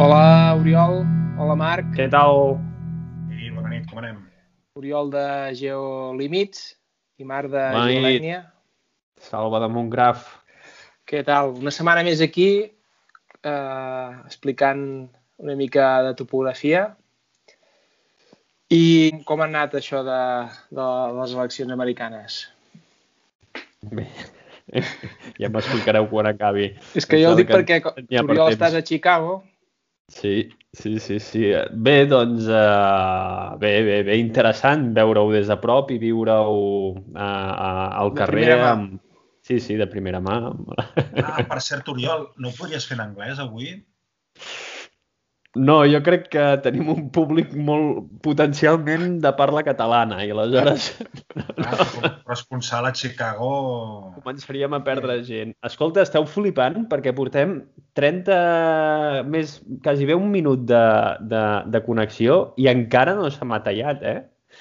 Hola, Oriol. Hola, Marc. Què tal? I bona nit, com anem? Oriol de Geolímits i Marc de. Geolècnia. Salva de Montgraf. Què tal? Una setmana més aquí eh, explicant una mica de topografia. I com ha anat això de, de les eleccions americanes? Bé, ja m'explicareu quan acabi. És que jo ho dic que perquè per Oriol estàs a Chicago. Sí, sí, sí, sí. Bé, doncs, uh, bé, bé, bé, interessant veure-ho des de prop i viure-ho uh, uh, al De carrer. Amb... Sí, sí, de primera mà. Ah, per cert, Oriol, no ho podries fer en anglès avui? No, jo crec que tenim un públic molt potencialment de parla catalana i aleshores Ah, com a Chicago... començaríem a perdre gent. Escolta, esteu flipant perquè portem 30, més, quasi bé un minut de, de, de connexió i encara no se m'ha tallat, eh?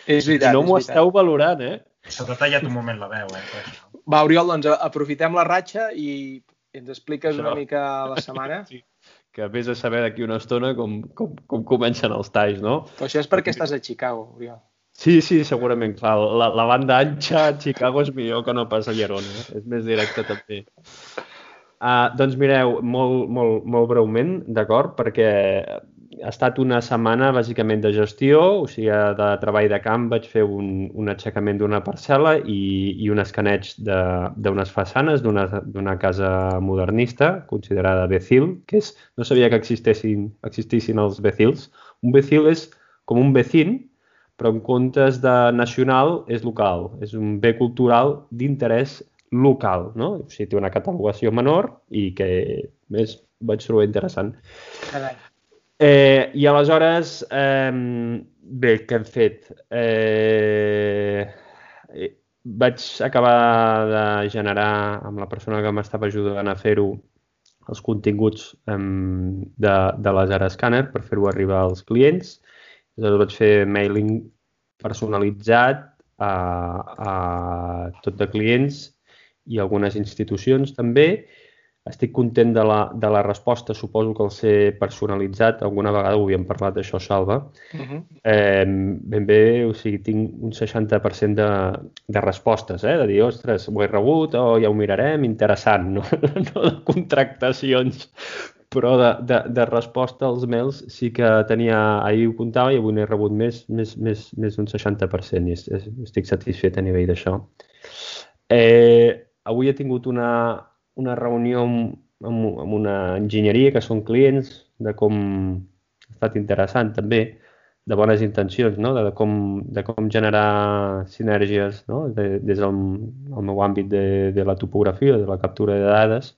És veritat, no m'ho esteu valorant, eh? Se t'ha tallat un moment la veu, eh? per això. Va, Oriol, doncs aprofitem la ratxa i ens expliques Això. una mica la setmana. Sí. Que vés a saber d'aquí una estona com, com, com comencen els talls, no? Però això és perquè estàs a Chicago, Oriol. Sí, sí, segurament, clar. La, la banda anxa a Chicago és millor que no pas a Llerona. Eh? És més directe, també. Uh, doncs mireu, molt, molt, molt breument, d'acord? Perquè ha estat una setmana bàsicament de gestió, o sigui, de treball de camp vaig fer un, un aixecament d'una parcel·la i, i un escaneig d'unes façanes d'una casa modernista considerada Becil, que és, no sabia que existessin, existissin els Becils. Un Becil és com un vecín, però en comptes de nacional és local, és un bé cultural d'interès local, no? O sigui, té una catalogació menor i que més vaig trobar interessant. Carai. Eh, I aleshores, eh, bé, què hem fet? Eh, eh, vaig acabar de generar amb la persona que m'estava ajudant a fer-ho els continguts em, de, de laser scanner per fer-ho arribar als clients. Llavors vaig fer mailing personalitzat a, a tot de clients i algunes institucions també. Estic content de la, de la resposta, suposo que el ser personalitzat, alguna vegada ho havíem parlat d'això, Salva. Uh -huh. Eh, ben bé, o sigui, tinc un 60% de, de respostes, eh? de dir, ostres, ho he rebut, o ja ho mirarem, interessant, no, no de contractacions, però de, de, de resposta als mails sí que tenia, ahir ho comptava i avui n'he rebut més, més, més, més d'un 60% i es- es- estic satisfet a nivell d'això. Eh, avui he tingut una, una reunió amb, amb, amb una enginyeria que són clients de com ha estat interessant també, de bones intencions, no? de, com, de com generar sinergies no? de, des del el meu àmbit de, de la topografia, de la captura de dades,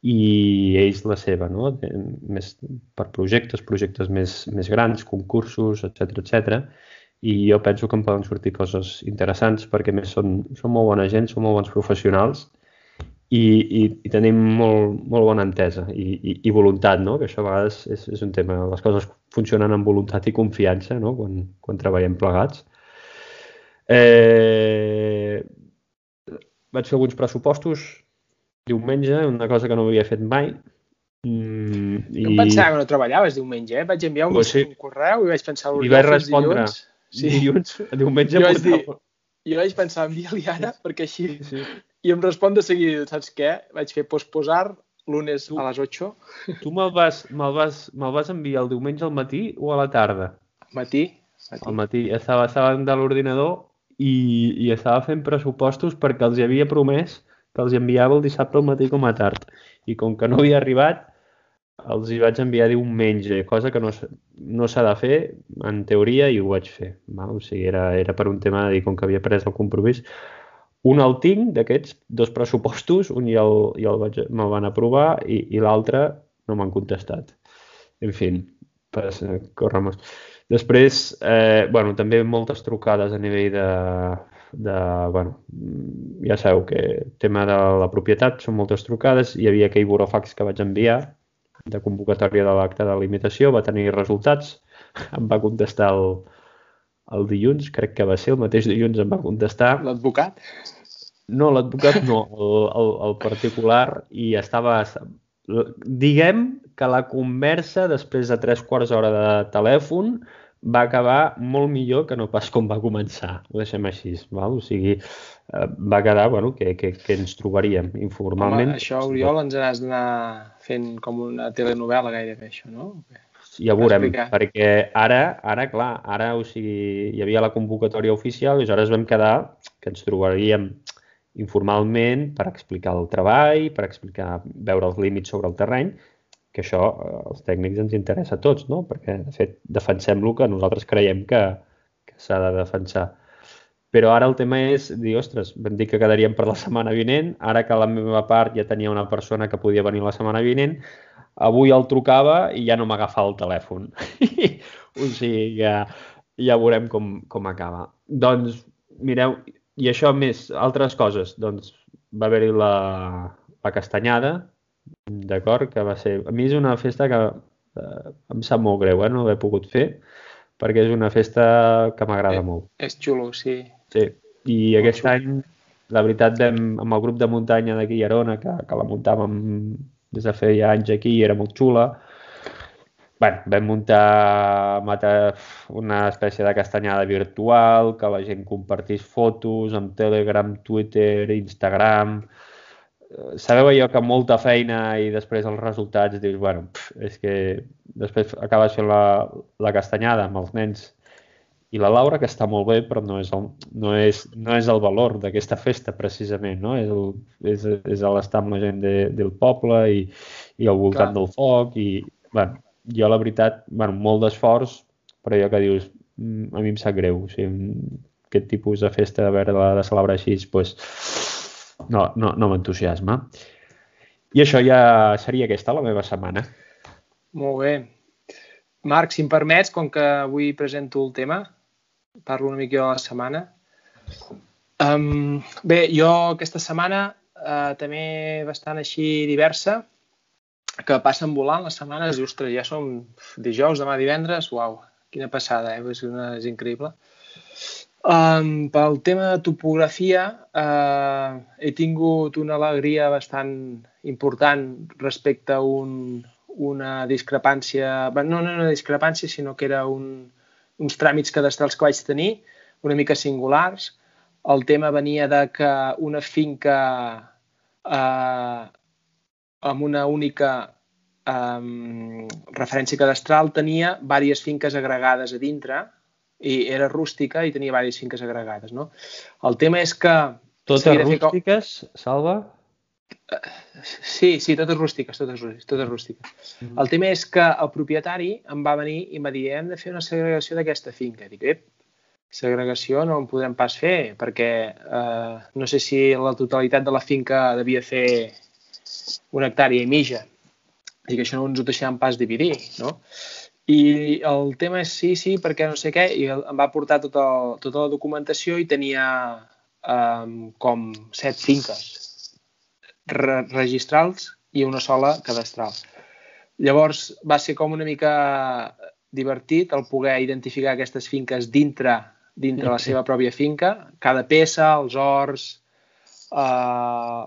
i ells la seva, no? De, més per projectes, projectes més, més grans, concursos, etc etc. I jo penso que em poden sortir coses interessants perquè més són, són molt bona gent, són molt bons professionals i, i, i tenim molt, molt bona entesa i, i, i voluntat, no? que això a vegades és, és un tema. Les coses funcionen amb voluntat i confiança no? quan, quan treballem plegats. Eh, vaig fer alguns pressupostos diumenge, una cosa que no havia fet mai. Mm, I... Jo em pensava que no treballaves diumenge, eh? Vaig enviar un, Pues sí. un correu i vaig pensar... I "Oriol, vaig respondre. dilluns". Sí. Dilluns, diumenge Jo vaig dir- Jo vaig pensar, envia-li ara, perquè així... Sí, sí. I em respon de seguida, saps què? Vaig fer posposar lunes Tu- a les 8, Tu me'l vas, me'l vas, me'l vas enviar el diumenge al matí o a la tarda? matí. matí. Al matí. Estava, estava de l'ordinador i, i estava fent pressupostos perquè els havia promès que els enviava el dissabte al matí com a tard. I com que no havia arribat, els hi vaig enviar diumenge, cosa que no, no s'ha de fer, en teoria, i ho vaig fer. Val? O sigui, era, era per un tema de dir, com que havia pres el compromís. Un el tinc, d'aquests dos pressupostos, un ja el, ja el vaig, me'l van aprovar i, i l'altre no m'han contestat. En fi, eh, corremos. Després, eh, bueno, també moltes trucades a nivell de, de, bueno, ja sabeu que tema de la propietat són moltes trucades, hi havia aquell burofax que vaig enviar de convocatòria de l'acte de limitació, va tenir resultats, em va contestar el, el dilluns, crec que va ser el mateix dilluns em va contestar, L'advocat? no, l'advocat no, el, el, el particular, i estava... Diguem que la conversa, després de tres quarts d'hora de telèfon, va acabar molt millor que no pas com va començar. Ho deixem així, val? O sigui, eh, va quedar, bueno, que, que, que ens trobaríem informalment. Home, això, Oriol, ens n'has d'anar fent com una telenovela gairebé, això, no? Ja veurem, perquè ara, ara, clar, ara, o sigui, hi havia la convocatòria oficial i aleshores vam quedar que ens trobaríem informalment per explicar el treball, per explicar, veure els límits sobre el terreny que això eh, als tècnics ens interessa a tots, no? perquè de fet defensem el que nosaltres creiem que, que s'ha de defensar. Però ara el tema és dir, ostres, vam dir que quedaríem per la setmana vinent, ara que la meva part ja tenia una persona que podia venir la setmana vinent, avui el trucava i ja no m'agafava el telèfon. o sigui, ja, ja veurem com, com acaba. Doncs, mireu, i això més, altres coses, doncs va haver-hi la, la castanyada, D'acord? Que va ser... A mi és una festa que eh, em sap molt greu, eh? No l'he pogut fer, perquè és una festa que m'agrada eh, molt. És xulo, sí. Sí. I molt aquest xulo. any, la veritat, vam, amb el grup de muntanya d'aquí a Arona, que, que la muntàvem des de feia anys aquí i era molt xula, bueno, vam muntar una espècie de castanyada virtual, que la gent compartís fotos amb Telegram, Twitter, Instagram, sabeu allò que molta feina i després els resultats dius, bueno, és que després acabes fent la, la castanyada amb els nens i la Laura, que està molt bé, però no és el, no és, no és el valor d'aquesta festa, precisament, no? És, el, és, és l'estar amb la gent de, del poble i, i al voltant Clar. del foc i, bueno, jo la veritat, bueno, molt d'esforç, però jo que dius, mm, a mi em sap greu, o sigui, aquest tipus de festa, de veure-la de celebrar així, doncs, pues, no, no, no m'entusiasma. I això ja seria aquesta la meva setmana. Molt bé. Marc, si em permets, com que avui presento el tema, parlo una mica de la setmana. Um, bé, jo aquesta setmana uh, també bastant així diversa, que passen volant les setmanes i, ostres, ja som dijous, demà divendres, uau, quina passada, eh? És, una, és increïble. Um, pel tema de topografia, uh, he tingut una alegria bastant important respecte a un, una discrepància, no, no una discrepància, sinó que era un, uns tràmits cadastrals que vaig tenir, una mica singulars. El tema venia de que una finca eh, amb una única eh, referència cadastral tenia diverses finques agregades a dintre, i era rústica i tenia diverses finques agregades. No? El tema és que... Totes rústiques, com... Salva? Sí, sí, totes rústiques, totes, totes rústiques. Mm -hmm. El tema és que el propietari em va venir i em va dir hem de fer una segregació d'aquesta finca. Dic, ep, segregació no en podem pas fer perquè eh, no sé si la totalitat de la finca devia fer una hectàrea i mitja. Dic, això no ens ho deixem pas dividir, no? I el tema és sí, sí, perquè no sé què, i em va portar tota, tota la documentació i tenia um, com set finques registrals i una sola cadastral. Llavors va ser com una mica divertit el poder identificar aquestes finques dintre dintre la seva pròpia finca, cada peça, els horts, eh,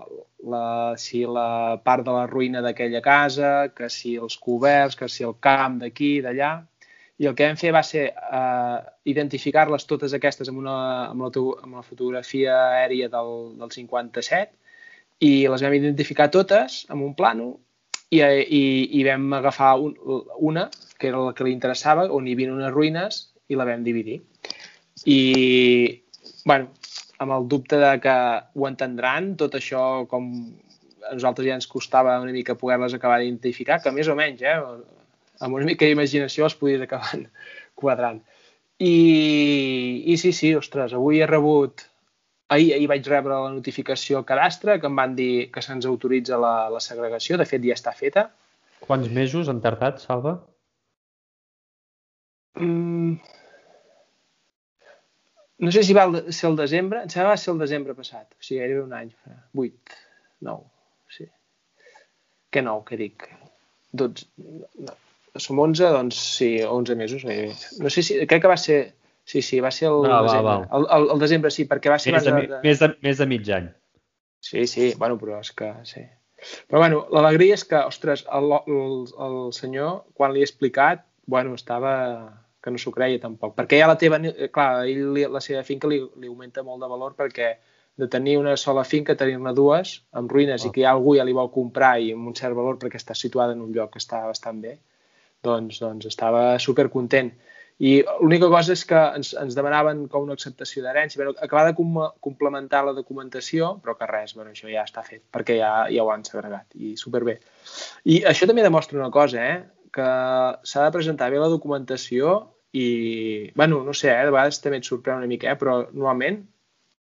la, si la part de la ruïna d'aquella casa, que si els coberts, que si el camp d'aquí, d'allà. I el que vam fer va ser eh, identificar-les totes aquestes amb, una, amb, la, amb la fotografia aèria del, del 57 i les vam identificar totes amb un plano i, i, i vam agafar un, una, que era la que li interessava, on hi havia unes ruïnes, i la vam dividir. I, bueno, amb el dubte de que ho entendran, tot això com a nosaltres ja ens costava una mica poder-les acabar d'identificar, que més o menys, eh, amb una mica d'imaginació els podies acabar quadrant. I, I sí, sí, ostres, avui he rebut... Ahir, ahir vaig rebre la notificació al cadastre que em van dir que se'ns autoritza la, la segregació. De fet, ja està feta. Quants mesos han tardat, Salva? Mm, no sé si va ser el desembre, em sembla que va ser el desembre passat, o sigui, gairebé un any, 8, 9, sí. Què 9, què dic? 12, no. Som 11, doncs sí, 11 mesos gairebé. No sé si, crec que va ser, sí, sí, va ser el no, desembre. Va, va. El, el, el, desembre sí, perquè va ser... Més de, de, més, de, més de mig any. Sí, sí, bueno, però és que sí. Però bueno, l'alegria és que, ostres, el, el, el senyor, quan li he explicat, bueno, estava que no s'ho creia tampoc. Perquè ja la teva, clar, ell, la seva finca li, li augmenta molt de valor perquè de tenir una sola finca, tenir-ne dues, amb ruïnes, oh. i que ja algú ja li vol comprar i amb un cert valor perquè està situada en un lloc que està bastant bé, doncs, doncs estava super content. I l'única cosa és que ens, ens demanaven com una acceptació d'herència, però acabar de com complementar la documentació, però que res, bueno, això ja està fet, perquè ja, ja ho han segregat, i superbé. I això també demostra una cosa, eh? que s'ha de presentar bé la documentació i, bueno, no sé, eh? de vegades també et sorprèn una mica, eh? però normalment,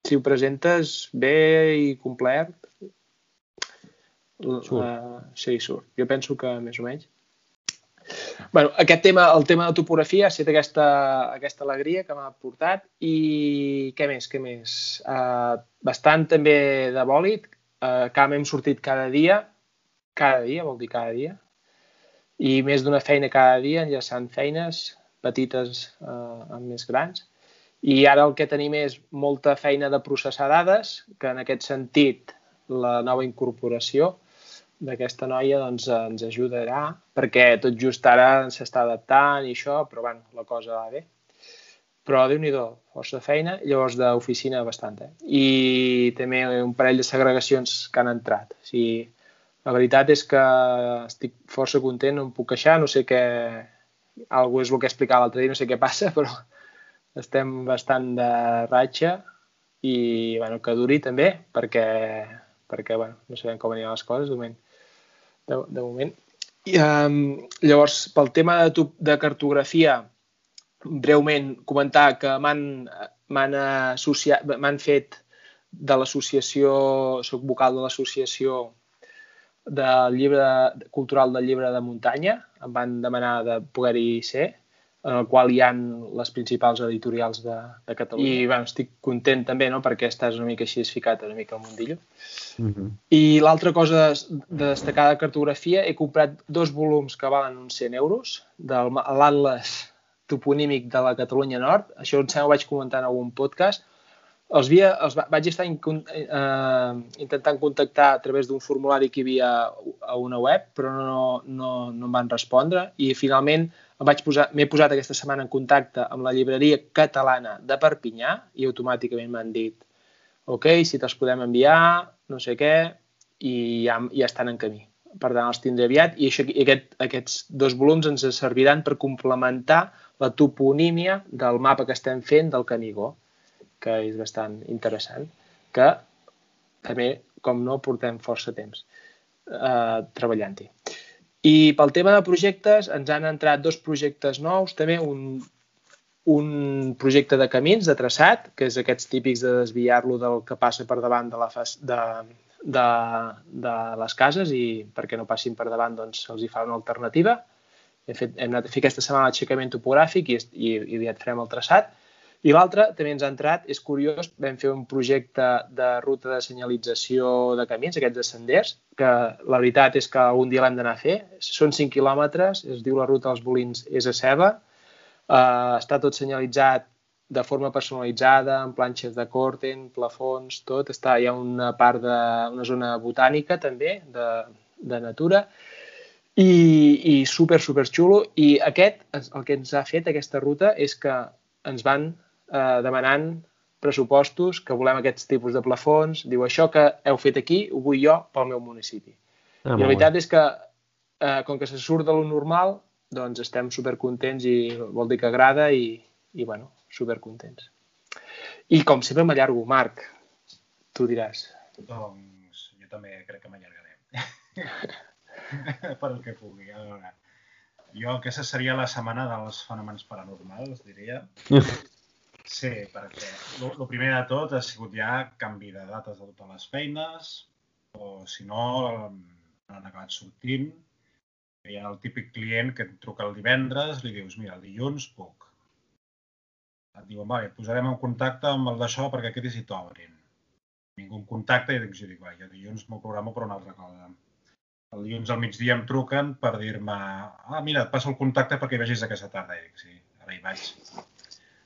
si ho presentes bé i complet, surt. Uh, sí, surt. Jo penso que més o menys bueno, aquest tema, el tema de topografia ha estat aquesta, aquesta alegria que m'ha portat i què més, què més? Uh, bastant també de bòlit, uh, que hem sortit cada dia, cada dia, vol dir cada dia, i més d'una feina cada dia, enllaçant feines petites uh, amb més grans. I ara el que tenim és molta feina de processar dades, que en aquest sentit la nova incorporació d'aquesta noia doncs, ens ajudarà, perquè tot just ara s'està adaptant i això, però bueno, la cosa va bé. Però déu nhi força feina, llavors d'oficina bastant. Eh? I també un parell de segregacions que han entrat. O sigui, la veritat és que estic força content, no em puc queixar, no sé què... Algú és el que explicava l'altre dia, no sé què passa, però estem bastant de ratxa i bueno, que duri també, perquè, perquè bueno, no sabem com aniran les coses de moment de, de moment. I, um, llavors, pel tema de, de cartografia, breument comentar que m'han associat, m'han fet de l'associació, soc vocal de l'associació del llibre cultural del llibre de muntanya, em van demanar de poder-hi ser, en el qual hi han les principals editorials de, de Catalunya. I bueno, estic content també, no?, perquè estàs una mica així ficat una mica al mundillo. Uh mhm. -huh. I l'altra cosa de destacar de cartografia, he comprat dos volums que valen uns 100 euros, de l'Atlas toponímic de la Catalunya Nord. Això em sembla ho vaig comentar en algun podcast. Els, via, els vaig estar in, eh, intentant contactar a través d'un formulari que hi havia a una web, però no, no, no em van respondre i finalment vaig posar, m'he posat aquesta setmana en contacte amb la llibreria catalana de Perpinyà i automàticament m'han dit ok, si te'ls podem enviar, no sé què, i ja, ja estan en camí. Per tant, els tindré aviat i, això, i aquest, aquests dos volums ens serviran per complementar la toponímia del mapa que estem fent del Canigó, que és bastant interessant, que també, com no, portem força temps eh, treballant-hi. I pel tema de projectes, ens han entrat dos projectes nous, també un, un projecte de camins, de traçat, que és aquests típics de desviar-lo del que passa per davant de, la fa, de, de, de les cases i perquè no passin per davant doncs els hi fa una alternativa. Hem, fet, hem anat a fer aquesta setmana l'aixecament topogràfic i, i, i aviat farem el traçat. I l'altre també ens ha entrat, és curiós, vam fer un projecte de ruta de senyalització de camins, aquests de senders, que la veritat és que un dia l'hem d'anar a fer. Són 5 quilòmetres, es diu la ruta dels bolins és a ceba, uh, està tot senyalitzat de forma personalitzada, amb planxes de corten, plafons, tot. Està, hi ha una part de, una zona botànica també, de, de natura, i, i super, super xulo. I aquest, el que ens ha fet aquesta ruta és que ens van eh, demanant pressupostos, que volem aquests tipus de plafons. Diu, això que heu fet aquí ho vull jo pel meu municipi. Ah, I la veritat bé. és que, eh, com que se surt de lo normal, doncs estem supercontents i vol dir que agrada i, i bueno, supercontents. I com sempre m'allargo, Marc, tu diràs. Doncs jo també crec que m'allargaré. per el que pugui. A veure, jo aquesta seria la setmana dels fenòmens paranormals, diria. Sí, perquè el primer de tot ha sigut ja canvi de dates de totes les feines, o si no, han acabat sortint. Hi ha el típic client que et truca el divendres, li dius, mira, el dilluns puc. Et diuen, vale, posarem en contacte amb el d'això perquè aquest s'hi t'obrin. Ningú en contacte i dic, jo dic, va, jo dilluns m'ho programo per una altra cosa. El dilluns al migdia em truquen per dir-me, ah, mira, et passo el contacte perquè vegis aquesta tarda. I dic, sí, ara hi vaig.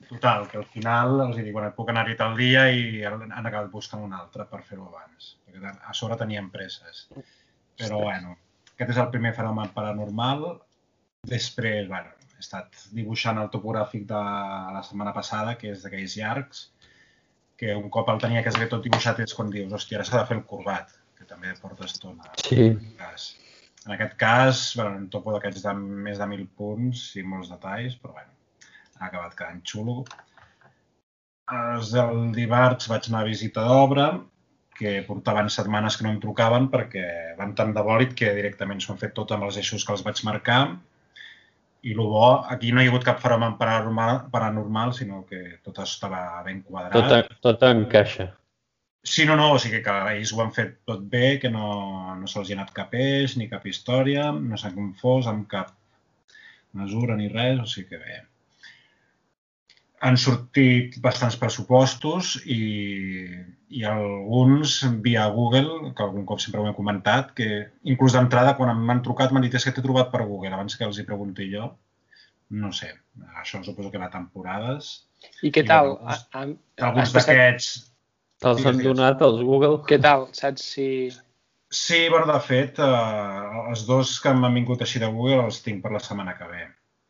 Total, que al final els dic, bueno, puc anar-hi tal dia i han acabat buscant un altre per fer-ho abans. Perquè a sobre tenien presses. Però, bueno, aquest és el primer fenomen paranormal. Després, bueno, he estat dibuixant el topogràfic de la setmana passada, que és d'aquells llargs, que un cop el tenia quasi tot dibuixat és quan dius, hòstia, ara s'ha de fer el corbat, que també porta estona. Sí. En aquest cas, bueno, un topo d'aquests de més de mil punts i molts detalls, però bueno, ha acabat quedant xulo. Els del dimarts vaig anar a visita d'obra, que portaven setmanes que no em trucaven perquè van tan de bòlit que directament s'ho han fet tot amb els eixos que els vaig marcar. I el bo, aquí no hi ha hagut cap fenomen paranormal, paranormal sinó que tot estava ben quadrat. Tot, tot encaixa. Sí, no, no, o sigui que ells ho han fet tot bé, que no, no se'ls ha anat cap eix ni cap història, no s'han confós amb cap mesura ni res, o sigui que bé han sortit bastants pressupostos i, i alguns via Google, que algun cop sempre ho he comentat, que inclús d'entrada quan m'han trucat m'han dit és que t'he trobat per Google, abans que els hi pregunti jo. No sé, això suposo que va a temporades. I què tal? I alguns, alguns d'aquests... Te'ls han donat els Google? Què tal? Saps si... Sí, bueno, de fet, eh, els dos que m'han vingut així de Google els tinc per la setmana que ve.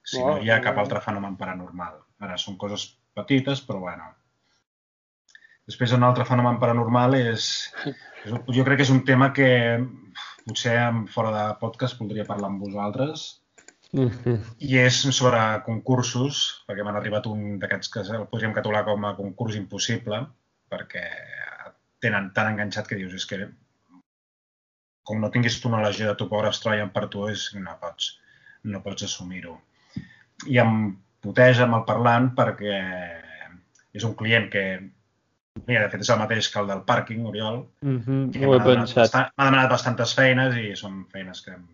Si no Oh, hi ha cap altre fenomen paranormal. Ara són coses petites, però bueno. Després un altre fenomen paranormal és, és jo crec que és un tema que potser fora de podcast voldria parlar amb vosaltres Mhm. i és sobre concursos, perquè m'han arribat un d'aquests que el podríem catalogar com a concurs impossible, perquè tenen tan enganxat que dius, és que com no tinguis tu una legió de topògrafs treballant per tu, és, no pots, no pots assumir-ho. I em puteja amb el parlant perquè és un client que, mira, de fet és el mateix que el del pàrquing, Oriol, Mhm, que Ho m'ha he demanat, pensat. m'ha demanat bastantes feines i són feines que em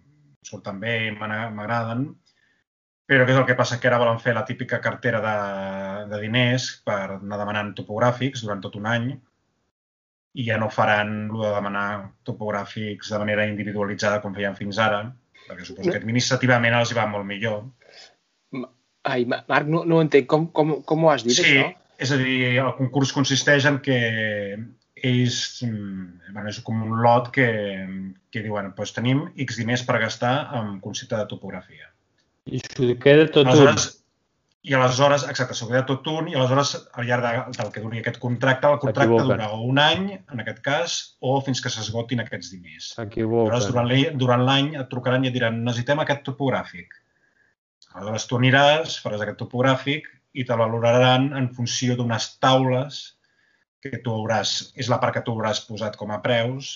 surten bé i m'agraden, però què és el que passa? Que ara volen fer la típica cartera de, de diners per anar demanant topogràfics durant tot un any i ja no faran el de demanar topogràfics de manera individualitzada com feien fins ara, perquè suposo que administrativament els hi va molt millor. Ai, Ma- Marc, no, no ho entenc. Com, com, com ho has dit, Sí, això? és a dir, el concurs consisteix en que ells, bueno, és com un lot que, que diuen, doncs tenim X diners per gastar en concepte de topografia. I s'ho queda tot Aleshores, I aleshores, exacte, s'ho queda tot un, i aleshores, al llarg de, del que duri aquest contracte, el contracte durarà un any, en aquest cas, o fins que s'esgotin aquests diners. un. Aleshores, durant l'any et trucaran i et diran necessitem aquest topogràfic. Aleshores tu aniràs, faràs aquest topogràfic i te valoraran en funció d'unes taules que tu hauràs, és la part que tu hauràs posat com a preus,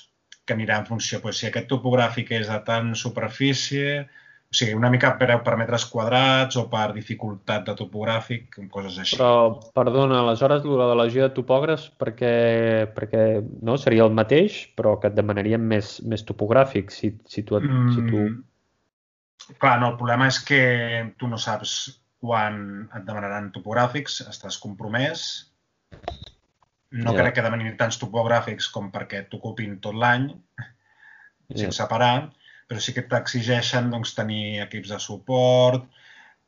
que anirà en funció, doncs, si aquest topogràfic és de tant superfície, o sigui, una mica preu per metres quadrats o per dificultat de topogràfic, coses així. Però, perdona, aleshores, el de la de topògrafs, perquè, perquè no, seria el mateix, però que et demanarien més, més topogràfic, si, si tu... Si tu... Clar, no, el problema és que tu no saps quan et demanaran topogràfics, estàs compromès. No Ja. crec que demanin tants topogràfics com perquè t'ocupin tot l'any, Ja. sense parar, però sí que t'exigeixen doncs, tenir equips de suport,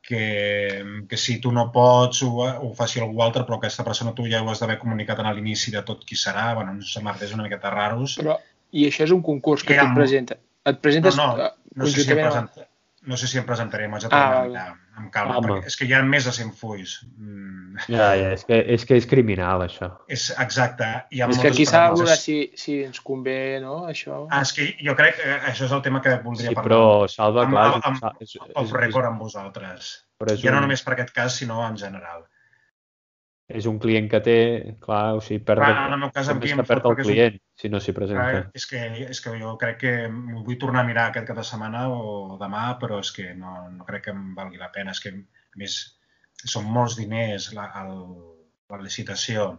que, que si tu no pots ho, ho faci algú altre, però aquesta persona tu ja ho has d'haver comunicat a l'inici de tot qui serà, bueno, no sé, merders una miqueta raros. Però, I això és un concurs que tu et presenta. Et presentes No, no, eh, No sé, si em conjuntament amb- present... no sé si em presentaré, m'haig de Ah, tornar a val. mirar amb calma, Home. perquè és que hi ha més de 100 fulls. Mm, Ja, ja, és que, és que és criminal, això. és exacte. Hi ha És que moltes aquí s'ha de si, si ens convé, no, això. Ah, és que jo crec que això és el tema que voldria Sí, parlar. però, Salva, Amb- clar, amb- amb- és, és, Off és, record amb vosaltres. però és Ja no un, només per aquest cas, sinó en general. És un client que té, clar, o sigui, perd, Clar, en el meu cas, amb qui que em perd el és un- client, si no s'hi presenta. Clar, és, que, és que jo crec que m'ho vull tornar a mirar aquest cap de setmana o demà, però és que no, no crec que em valgui la pena. És que, a més, són molts diners la, el, la licitació.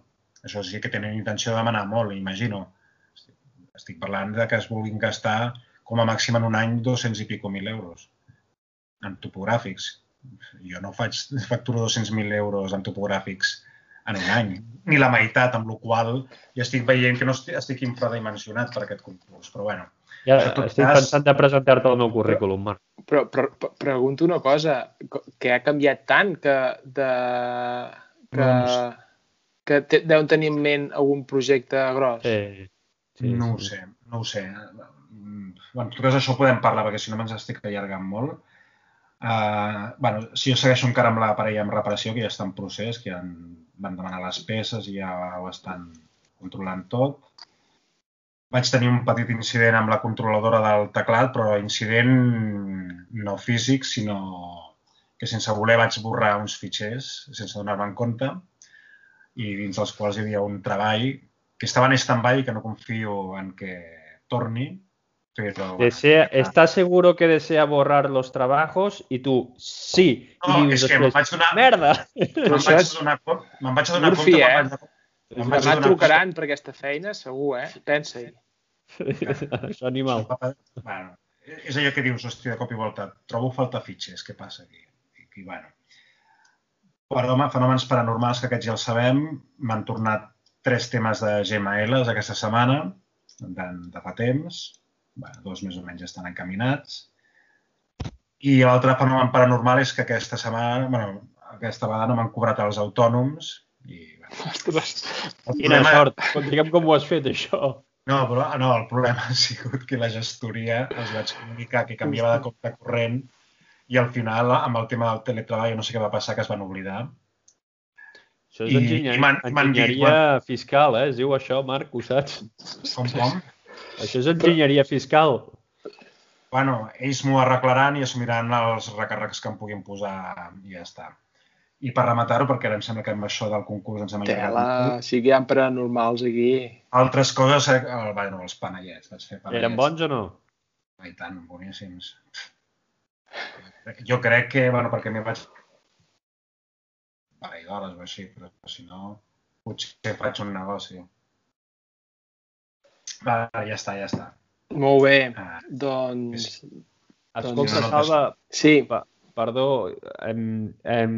Això sí que tenen intenció de demanar molt, imagino. Estic, estic parlant de que es vulguin gastar com a màxim en un any 200 i pico mil euros en topogràfics. Jo no faig facturo 200.000 euros en topogràfics en un any, ni la meitat, amb la qual ja estic veient que no estic, estic infradimensionat per aquest concurs, però bueno. Ja estic cas- pensant de presentar-te el meu currículum, Marc. Però, però, però pregunto una cosa, co- que ha canviat tant que, de, que, No que te, deuen tenir en ment algun projecte gros. Sí, sí, no ho sí. sé, no ho sé. Mm, bueno, en tot cas això ho podem parlar perquè si no me'ns estic allargant molt. Uh, bueno, si jo segueixo encara amb la parella amb reparació, que ja està en procés, que ja en van demanar les peces i ja ho estan controlant tot. Vaig tenir un petit incident amb la controladora del teclat, però incident no físic, sinó que sense voler vaig borrar uns fitxers, sense donar-me en compte, i dins dels quals hi havia un treball que estava en stand-by i que no confio en que torni, pero... Desea, ¿Está seguro que desea borrar los trabajos? Y tú, sí. No, I és que me'n vaig donar... Merda! Me'n vaig donar, me'n vaig donar Murphy, compte... Eh? Me'n vaig donar trucaran per aquesta feina, segur, eh? Pensa-hi. Això animal. Bueno, és allò que dius, hòstia, de cop i volta, trobo falta fitxers, què passa aquí? I, i bueno. Però, home, fenòmens paranormals, que aquests ja els sabem, m'han tornat tres temes de GML aquesta setmana, de, de fa temps, bueno, dos més o menys estan encaminats. I l'altre fenomen paranormal és que aquesta setmana, bueno, aquesta vegada no m'han cobrat els autònoms i... Bueno, Ostres, quina problema... sort. Digue'm com ho has fet, això. No, però no, el problema ha sigut que la gestoria els vaig comunicar que canviava de compte corrent i al final, amb el tema del teletreball, no sé què va passar, que es van oblidar. Això és enginyeria, I, enginyeria fiscal, eh? Es diu això, Marc, ho saps? Com, com? Això és enginyeria fiscal. Bueno, ells m'ho arreglaran i assumiran els recàrrecs que em puguin posar i ja està. I per rematar-ho, perquè ara em sembla que amb això del concurs ens hem allargat. Tela, sí que hi ha paranormals aquí. Altres coses, eh, el, bueno, els panellets. Vaig fer panellets. Eren bons o no? I tant, boníssims. Jo crec que, bueno, perquè m'hi vaig parell d'hores o així, però si no, potser faig un negoci. Va, ja està, ja està. Molt bé, ah, doncs... Escolta, doncs... Salva, sí. Pa, perdó, em, em,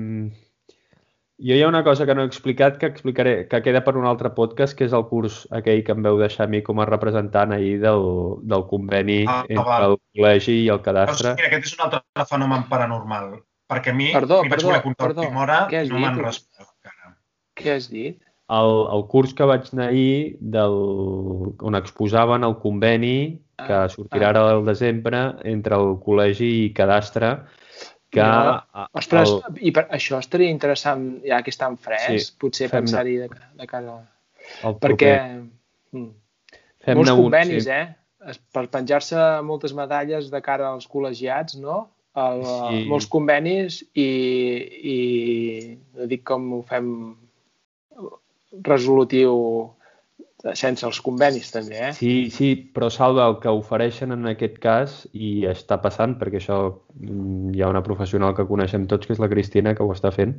jo hi ha una cosa que no he explicat que explicaré, que queda per un altre podcast, que és el curs aquell que em veu deixar a mi com a representant ahir del, del conveni ah, entre va. el col·legi i el cadastre. Mira, aquest és un altre fenomen paranormal, perquè a mi perdó, mi vaig perdó, voler comptar perdó. última hora i no m'han respost encara. Què has dit? El, el curs que vaig anar ahir, del, on exposaven el conveni que ah, sortirà ara al desembre entre el col·legi i cadastre, que... Ja, ostres, el... i per, això estaria interessant, ja que estan fresc, sí, potser pensar-hi de, de cara... El Perquè mm, fem molts convenis, sí. eh? Per penjar-se moltes medalles de cara als col·legiats, no? El, sí. Molts convenis i, i no dic com ho fem resolutiu sense els convenis també, eh? Sí, sí, però Salva, el que ofereixen en aquest cas, i està passant, perquè això mm, hi ha una professional que coneixem tots, que és la Cristina, que ho està fent,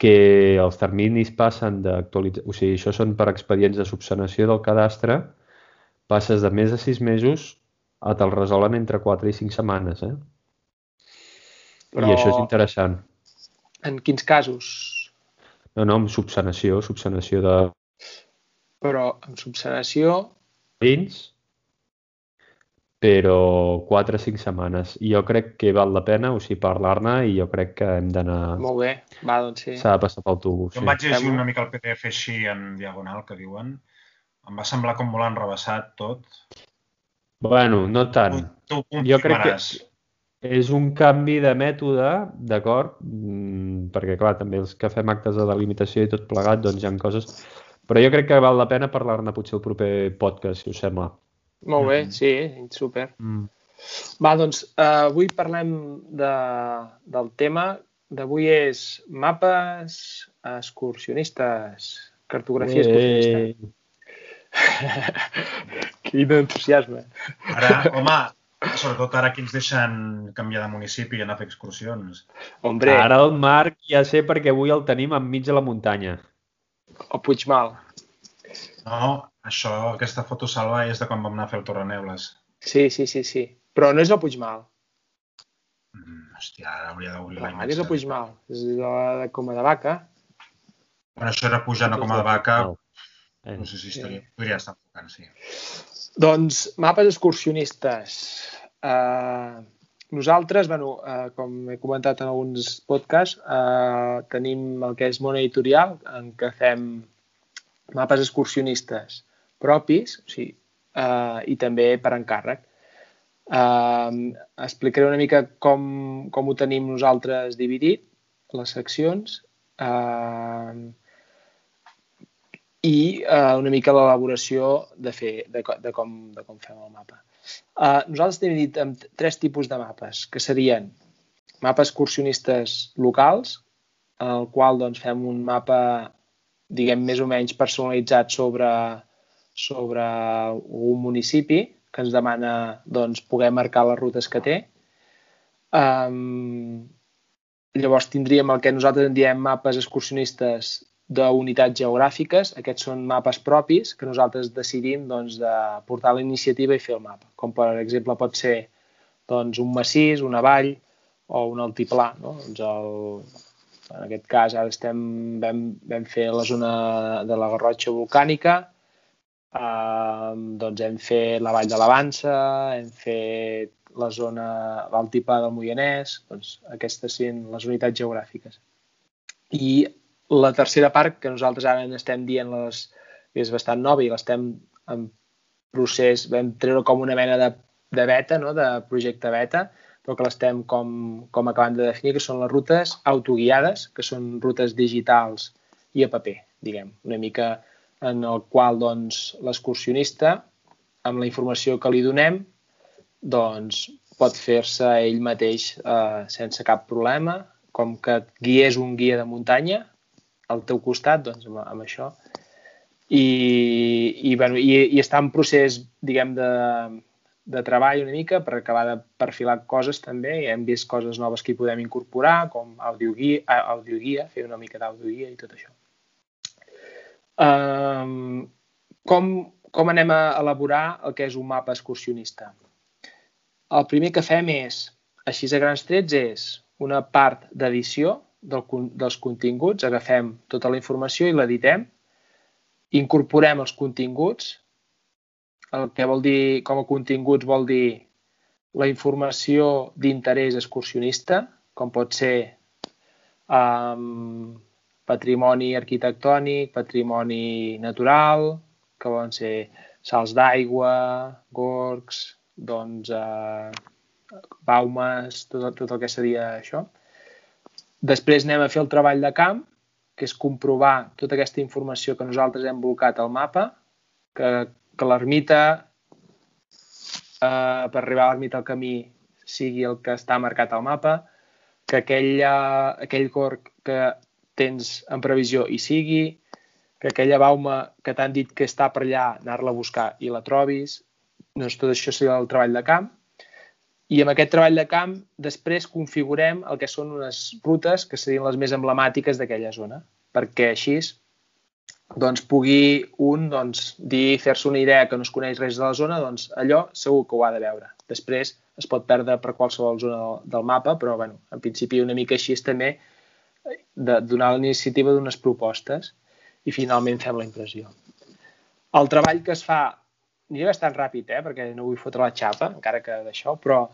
que els terminis passen d'actualitzar... O sigui, això són per expedients de subsanació del cadastre, passes de més de sis mesos a te'l resolen entre 4 i 5 setmanes, eh? Però... I això és interessant. En quins casos? No, no, amb subsanació, subsanació de... Però amb subsanació... Dins, però 4 o 5 setmanes. I jo crec que val la pena, o sigui, parlar-ne i jo crec que hem d'anar... Molt bé, va, doncs sí. S'ha de passar pel tubo. Jo sí. vaig llegir una mica el PDF així en diagonal, que diuen. Em va semblar com molt enrebaçat tot. Bueno, no tant. Tu, tu jo crec que és un canvi de mètode, d'acord? Mm, perquè, clar, també els que fem actes de delimitació i tot plegat, doncs hi ha coses... Però jo crec que val la pena parlar-ne potser el proper podcast, si us sembla. Molt bé, mm. sí, super. Mm. Va, doncs, uh, avui parlem de, del tema d'avui és mapes excursionistes, cartografia excursionista. Quin entusiasme. Ara, home, Sobretot ara que ens deixen canviar de municipi i anar a fer excursions. Hombre. Ara el Marc ja sé perquè avui el tenim enmig de la muntanya. O Puigmal. No, això, aquesta foto salva és de quan vam anar a fer el Torreneules. Sí, sí, sí, sí. Però no és el Puigmal. Mm, hòstia, ara hauria d'obrir la imatge. és el Puigmal. És la de Coma de Vaca. Bueno, això era pujant a Coma de Vaca. No sé si estaria... Podria estar enfocant, sí. Doncs mapes excursionistes. Uh, nosaltres, bueno, uh, com he comentat en alguns podcasts, uh, tenim el que és món editorial, en què fem mapes excursionistes propis, o sigui, uh, i també per encàrrec. Uh, explicaré una mica com, com ho tenim nosaltres dividit, les seccions, uh, i uh, una mica l'elaboració de, fer, de, de, com, de com fem el mapa. Uh, nosaltres tenim dit amb tres tipus de mapes, que serien mapes excursionistes locals, en el qual doncs, fem un mapa, diguem, més o menys personalitzat sobre, sobre un municipi, que ens demana doncs, poder marcar les rutes que té. Um, llavors tindríem el que nosaltres en diem mapes excursionistes d'unitats geogràfiques. Aquests són mapes propis que nosaltres decidim doncs, de portar la iniciativa i fer el mapa. Com per exemple pot ser doncs, un massís, una vall o un altiplà. No? Doncs el, en aquest cas ara estem, vam, vam fer la zona de la Garrotxa volcànica, Uh, doncs hem fet la Vall de l'Avança, hem fet la zona, l'altiplà del Moianès, doncs aquestes siguin les unitats geogràfiques. I la tercera part, que nosaltres ara estem dient les, és bastant nova i l'estem en procés, vam treure com una mena de, de beta, no? de projecte beta, però que l'estem com, com acabant de definir, que són les rutes autoguiades, que són rutes digitals i a paper, diguem, una mica en el qual doncs, l'excursionista, amb la informació que li donem, doncs, pot fer-se ell mateix eh, sense cap problema, com que et guies un guia de muntanya al teu costat, doncs amb, amb això. I, i, bueno, i, i està en procés, diguem, de, de treball una mica per acabar de perfilar coses també i hem vist coses noves que hi podem incorporar com audioguia, audioguia fer una mica d'audioguia i tot això. Um, com, com anem a elaborar el que és un mapa excursionista? El primer que fem és, així a grans trets, és una part d'edició del, dels continguts, agafem tota la informació i l'editem, incorporem els continguts, el que vol dir, com a continguts vol dir la informació d'interès excursionista, com pot ser um, patrimoni arquitectònic, patrimoni natural, que poden ser salts d'aigua, gorgs, doncs, eh, baumes, tot, tot el que seria això. Després anem a fer el treball de camp, que és comprovar tota aquesta informació que nosaltres hem blocat al mapa, que, que l'ermita, eh, per arribar a l'ermita al camí, sigui el que està marcat al mapa, que aquell, eh, aquell gorg que tens en previsió i sigui, que aquella bauma que t'han dit que està per allà, anar-la a buscar i la trobis. Doncs tot això seria el treball de camp. I amb aquest treball de camp després configurem el que són unes rutes que serien les més emblemàtiques d'aquella zona, perquè així doncs, pugui un doncs, dir, fer-se una idea que no es coneix res de la zona, doncs allò segur que ho ha de veure. Després es pot perdre per qualsevol zona del, mapa, però bueno, en principi una mica així també de donar la iniciativa d'unes propostes i finalment fem la impressió. El treball que es fa, aniré bastant ràpid, eh, perquè no vull fotre la xapa, encara que d'això, però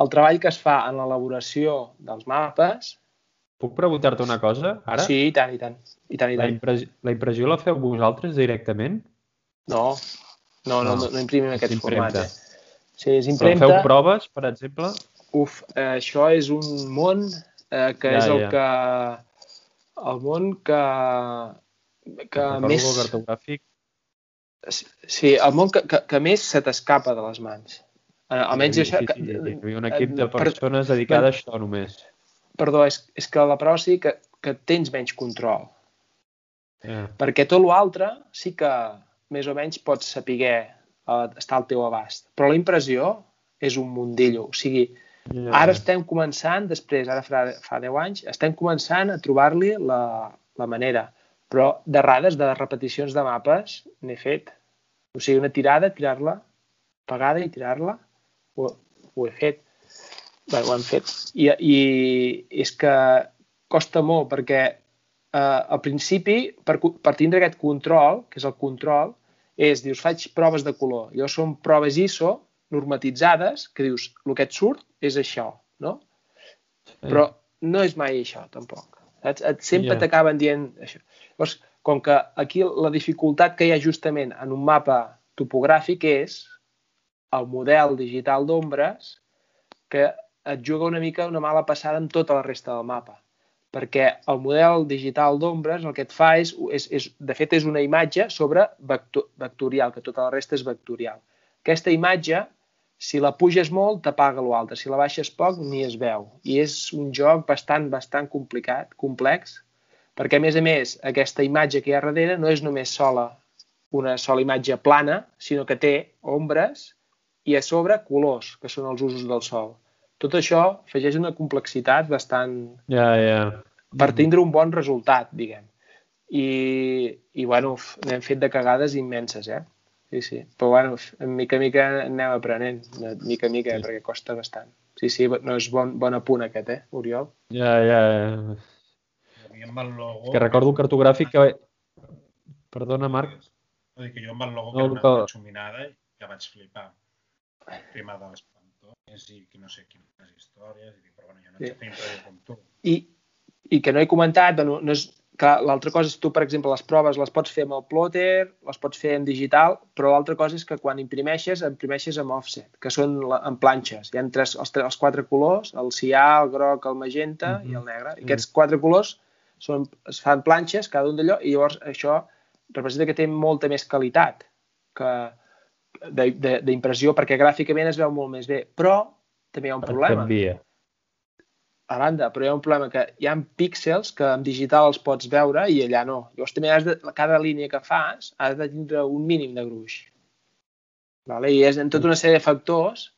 el treball que es fa en l'elaboració dels mapes... Puc preguntar-te una cosa, ara? Sí, i tant, i tant. I tant, i tant. La, impressió, la impressió la feu vosaltres directament? No, no, no, no, no imprimim aquests formats. Eh? Sí, és impremta... Però feu proves, per exemple? Uf, eh, això és un món eh, que ja, és el ja. que el món que, que més... cartogràfic. Sí, el món que, que, que més se t'escapa de les mans. Eh, almenys sí, això... Sí, sí, sí. Hi ha un equip de persones per, dedicades a això només. Perdó, és, és que la prova sí que, que tens menys control. Yeah. Perquè tot l'altre sí que més o menys pots saber uh, estar al teu abast. Però la impressió és un mundillo. O sigui, Yeah. Ara estem començant, després, ara fa, fa 10 anys, estem començant a trobar-li la, la manera. Però d'errades, de repeticions de mapes, n'he fet. O sigui, una tirada, tirar-la, pagada i tirar-la, ho, ho he fet. Bé, ho hem fet. I, I és que costa molt perquè eh, al principi, per, per tindre aquest control, que és el control, és, dius, faig proves de color. Llavors són proves ISO normatitzades que dius, el que et surt és això, no? Sí. Però no és mai això, tampoc. Saps? Et, sempre yeah. t'acaben dient això. Llavors, com que aquí la dificultat que hi ha justament en un mapa topogràfic és el model digital d'ombres que et juga una mica una mala passada amb tota la resta del mapa. Perquè el model digital d'ombres el que et fa és, és, és, de fet, és una imatge sobre vector, vectorial, que tota la resta és vectorial. Aquesta imatge, si la puges molt, t'apaga l'altre. Si la baixes poc, ni es veu. I és un joc bastant, bastant complicat, complex, perquè, a més a més, aquesta imatge que hi ha darrere no és només sola, una sola imatge plana, sinó que té ombres i a sobre colors, que són els usos del sol tot això afegeix una complexitat bastant... Ja, ja. Per tindre un bon resultat, diguem. I, i bueno, n'hem fet de cagades immenses, eh? Sí, sí. Però, bueno, en mica en mica anem aprenent, de mica en mica, sí. perquè costa bastant. Sí, sí, no és bon, bon apunt aquest, eh, Oriol? Ja, ja, ja. A mi amb el logo... És que recordo un cartogràfic que... Perdona, Marc. Vull dir que jo amb el logo no, que era una que... xuminada ja vaig flipar. El tema dels i que no sé quines històries, i dic, però bueno, jo no sí. tinc res com tu. I, I que no he comentat, bueno, no és, l'altra cosa és tu, per exemple, les proves les pots fer amb el plotter, les pots fer en digital, però l'altra cosa és que quan imprimeixes, imprimeixes amb offset, que són la, en planxes. Hi ha tres, els, tres, els quatre colors, el cià, el groc, el magenta mm -hmm. i el negre. I aquests quatre colors són, es fan planxes, cada un d'allò, i llavors això representa que té molta més qualitat que, d'impressió perquè gràficament es veu molt més bé, però també hi ha un problema. Canvia. A banda, però hi ha un problema que hi ha píxels que en digital els pots veure i allà no. Llavors també has de, cada línia que fas has de tindre un mínim de gruix. Vale? I és en tota una sèrie de factors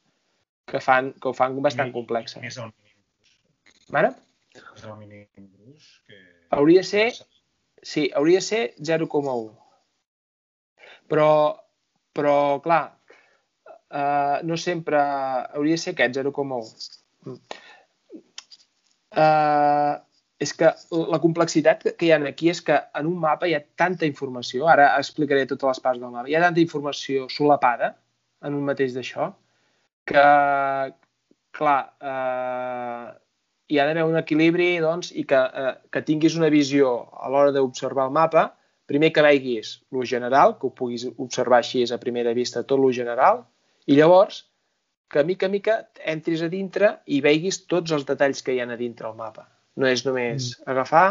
que, fan, que ho fan bastant complex. Més el mínim gruix. Mare? És el mínim gruix que... Hauria de ser... Sí, hauria de ser 0,1. Però però clar, uh, no sempre hauria de ser aquest 0,1. Uh, és que la complexitat que hi ha aquí és que en un mapa hi ha tanta informació, ara explicaré totes les parts del mapa, hi ha tanta informació solapada en un mateix d'això, que, clar, uh, hi ha d'haver un equilibri doncs, i que, uh, que tinguis una visió a l'hora d'observar el mapa primer que veguis lo general, que ho puguis observar així a primera vista tot lo general, i llavors que mica a mica entris a dintre i veguis tots els detalls que hi ha a dintre el mapa. No és només mm. agafar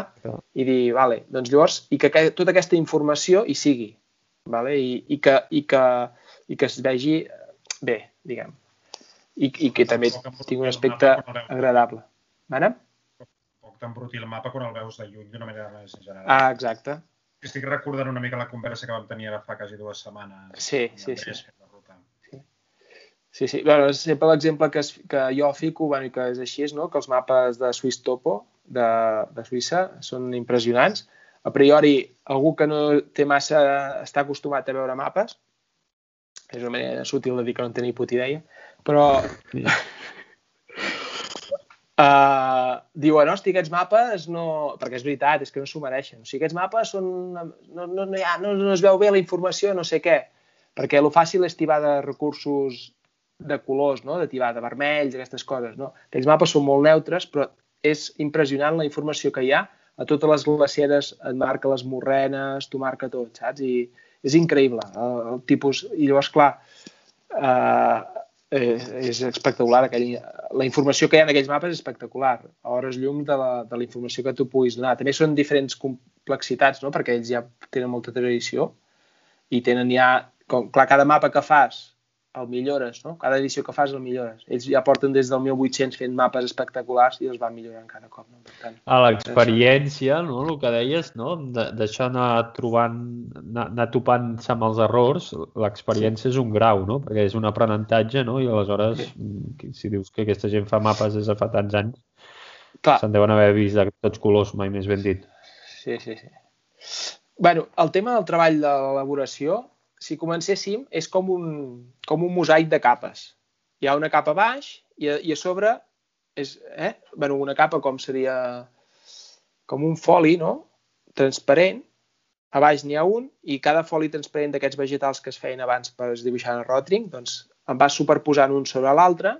i dir, vale, doncs llavors, i que tota aquesta informació hi sigui, vale? I, i, que, i, que, i que es vegi bé, diguem. I, i que també tingui un aspecte agradable. Mana? Poc t'embruti el mapa quan el veus de lluny d'una manera més general. Ah, exacte estic recordant una mica la conversa que vam tenir ara fa quasi dues setmanes. Sí, sí, sí. sí. Sí, sí. Bueno, sempre l'exemple que, es, que jo fico, bueno, que és així, és, no? que els mapes de Swiss Topo, de, de Suïssa, són impressionants. A priori, algú que no té massa, està acostumat a veure mapes, és una manera sutil de dir que no en tenia puta idea, però... Sí. Uh, diuen, hosti, aquests mapes no... Perquè és veritat, és que no s'ho mereixen. O sigui, aquests mapes són... No, no, no, ha, no, no es veu bé la informació, no sé què. Perquè lo fàcil és tibar de recursos de colors, no? de tibar de vermells, aquestes coses. No? Aquells mapes són molt neutres, però és impressionant la informació que hi ha. A totes les glacieres et marca les morrenes, t'ho marca tot, saps? I és increïble el, el tipus... I llavors, clar, uh, eh, és espectacular. Aquell, la informació que hi ha en aquells mapes és espectacular. A hores llum de la, de la informació que tu puguis donar. També són diferents complexitats, no? perquè ells ja tenen molta tradició i tenen ja... Com, clar, cada mapa que fas el millores, no? Cada edició que fas el millores. Ells ja porten des del 1800 fent mapes espectaculars i els van millorant cada cop. No? Per tant, a l'experiència, no? el que deies, no? d'això anar trobant, anar, anar topant-se amb els errors, l'experiència sí. és un grau, no? perquè és un aprenentatge, no? i aleshores, sí. si dius que aquesta gent fa mapes des de fa tants anys, se'n deuen haver vist de tots colors, mai més ben dit. Sí, sí, sí. bueno, el tema del treball de l'elaboració si comencéssim, és com un, com un mosaic de capes. Hi ha una capa baix i a, i a sobre és eh? bueno, una capa com seria com un foli, no? Transparent. A baix n'hi ha un i cada foli transparent d'aquests vegetals que es feien abans per dibuixar en el rotring, doncs em va superposant un sobre l'altre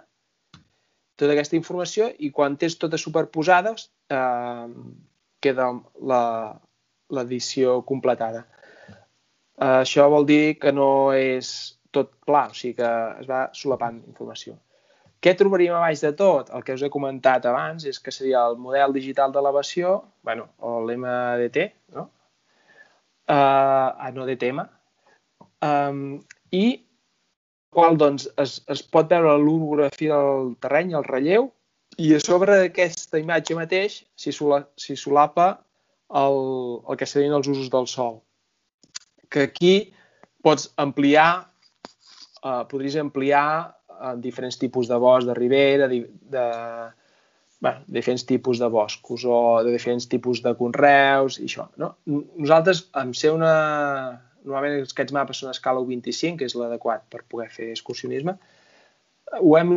tota aquesta informació i quan tens totes superposades eh, queda l'edició completada. Uh, això vol dir que no és tot pla, o sigui que es va solapant informació. Què trobaríem a baix de tot? El que us he comentat abans és que seria el model digital d'elevació, bueno, o l'MDT, no? Uh, no DTM, um, i qual doncs, es, es pot veure l'orografia del terreny, el relleu, i a sobre d'aquesta imatge mateix s'hi sola, solapa el, el que serien els usos del sol. Que aquí pots ampliar, eh, podries ampliar en diferents tipus de bosc de ribera, de, de bueno, diferents tipus de boscos o de diferents tipus de conreus i això. No? Nosaltres, en ser una... Normalment aquests mapes són a escala 25, que és l'adequat per poder fer excursionisme, ho hem,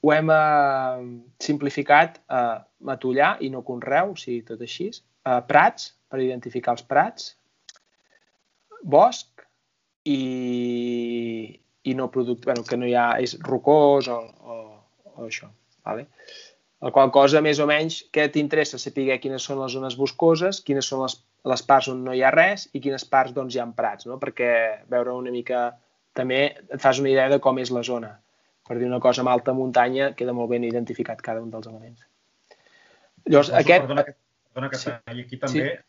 ho hem uh, simplificat a uh, matollar i no conreu, o sigui, tot així, uh, prats, per identificar els prats, bosc i, i no producte, bueno, que no hi ha, és rocós o, o, o això. Vale? La qual cosa, més o menys, què t'interessa? Saber quines són les zones boscoses, quines són les, les parts on no hi ha res i quines parts doncs, hi ha prats, no? perquè veure una mica també et fas una idea de com és la zona. Per dir una cosa amb alta muntanya, queda molt ben identificat cada un dels elements. Llavors, aquest... Perdona que, perdona que sí. aquí també, sí.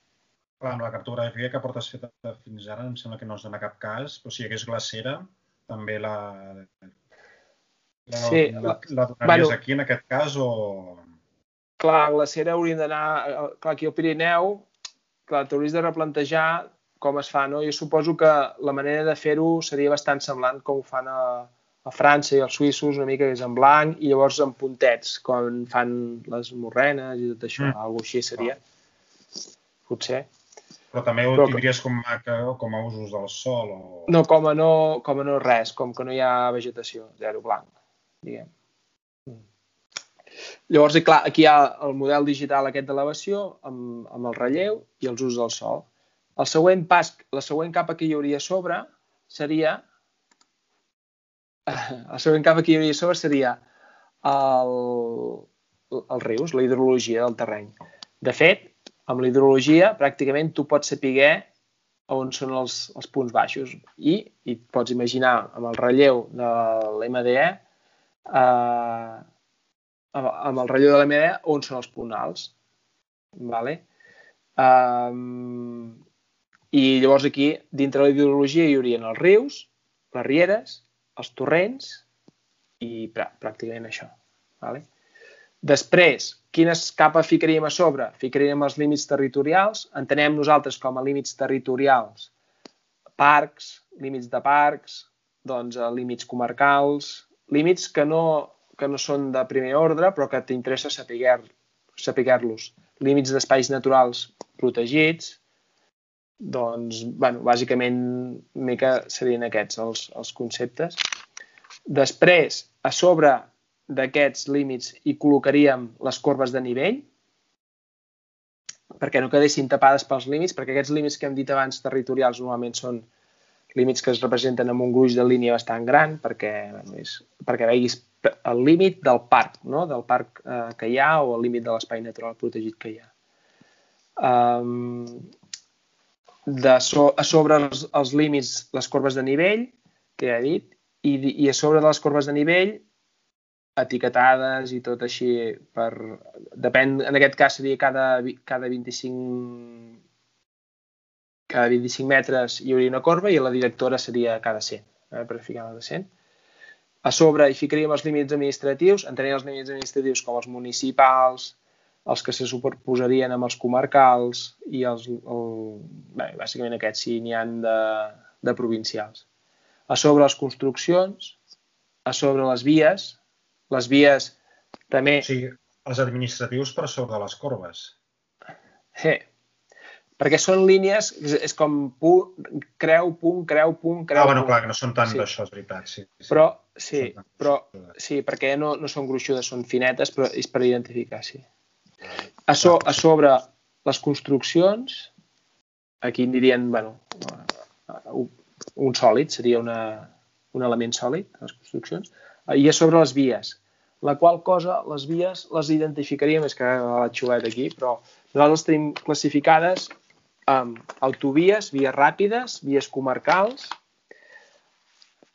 Clar, amb la cartografia que portes feta fins ara, em sembla que no es dona cap cas, però si hi hagués glacera, també la, la, sí, la, la donaries bueno, aquí en aquest cas o... Clar, la cera hauríem d'anar... Clar, aquí al Pirineu, clar, t'hauries de replantejar com es fa, no? Jo suposo que la manera de fer-ho seria bastant semblant com ho fan a, a França i els suïssos, una mica és en blanc i llavors en puntets, com fan les morrenes i tot això, mm. alguna així seria. Potser. Però també ho Però tindries com a, com a usos del sol? O... No, com a no, com a no res, com que no hi ha vegetació, zero blanc, diguem. Mm. Llavors, clar, aquí hi ha el model digital aquest d'elevació amb, amb el relleu i els usos del sol. El següent pas, la següent capa que hi hauria a sobre seria el següent capa que hi hauria a sobre seria el, els rius, la hidrologia del terreny. De fet, amb la hidrologia pràcticament tu pots saber on són els, els punts baixos i, i pots imaginar amb el relleu de l'MDE eh, amb el relleu de l'MDE on són els punts alts. Vale? Um, I llavors aquí, dintre la hidrologia, hi haurien els rius, les rieres, els torrents i pràcticament això. Vale? Després, quines capes ficaríem a sobre? Ficaríem els límits territorials. Entenem nosaltres com a límits territorials parcs, límits de parcs, doncs, eh, límits comarcals, límits que no, que no són de primer ordre, però que t'interessa saber-los. Saber límits d'espais naturals protegits, doncs, bueno, bàsicament, mica serien aquests els, els conceptes. Després, a sobre d'aquests límits hi col·locaríem les corbes de nivell perquè no quedessin tapades pels límits, perquè aquests límits que hem dit abans territorials normalment són límits que es representen amb un gruix de línia bastant gran perquè, és, perquè veguis el límit del parc, no? del parc eh, que hi ha o el límit de l'espai natural protegit que hi ha. Um, de so, a sobre els, els límits, les corbes de nivell, que ja he dit, i, i a sobre de les corbes de nivell etiquetades i tot així per... Depèn, en aquest cas seria cada, cada 25 cada 25 metres hi hauria una corba i la directora seria cada 100, eh, per ficar-la de 100. A sobre hi ficaríem els límits administratius, entenem els límits administratius com els municipals, els que se superposarien amb els comarcals i els, el, bé, bàsicament aquests sí n'hi han de, de provincials. A sobre les construccions, a sobre les vies, les vies també... O sigui, els administratius per sobre les corbes. Sí, perquè són línies, és, és com punt, creu, punt, creu, punt, creu. Ah, bueno, punt. clar, que no són tant sí. d'això, és veritat. Sí, sí. Però, sí, però, sí, perquè no, no són gruixudes, són finetes, però és per identificar, sí. A, so, a sobre les construccions, aquí en dirien, bueno, un sòlid, seria una, un element sòlid, les construccions, i a sobre les vies. La qual cosa, les vies les identificaríem, és que la xulet aquí, però nosaltres tenim classificades amb autovies, vies ràpides, vies comarcals,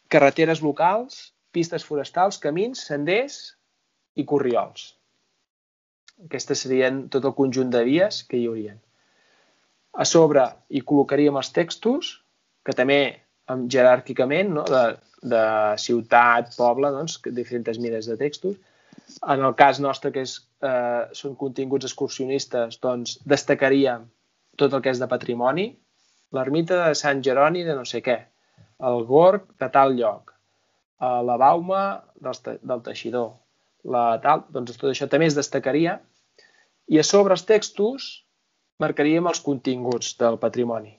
carreteres locals, pistes forestals, camins, senders i corriols. Aquestes serien tot el conjunt de vies que hi haurien. A sobre hi col·locaríem els textos, que també jeràrquicament, no? de, de ciutat, poble, doncs, diferents mides de textos. En el cas nostre, que és, eh, són continguts excursionistes, doncs destacaríem tot el que és de patrimoni, l'ermita de Sant Jeroni de no sé què, el gorg de tal lloc, eh, la bauma del, del teixidor, la tal, doncs tot això també es destacaria i a sobre els textos marcaríem els continguts del patrimoni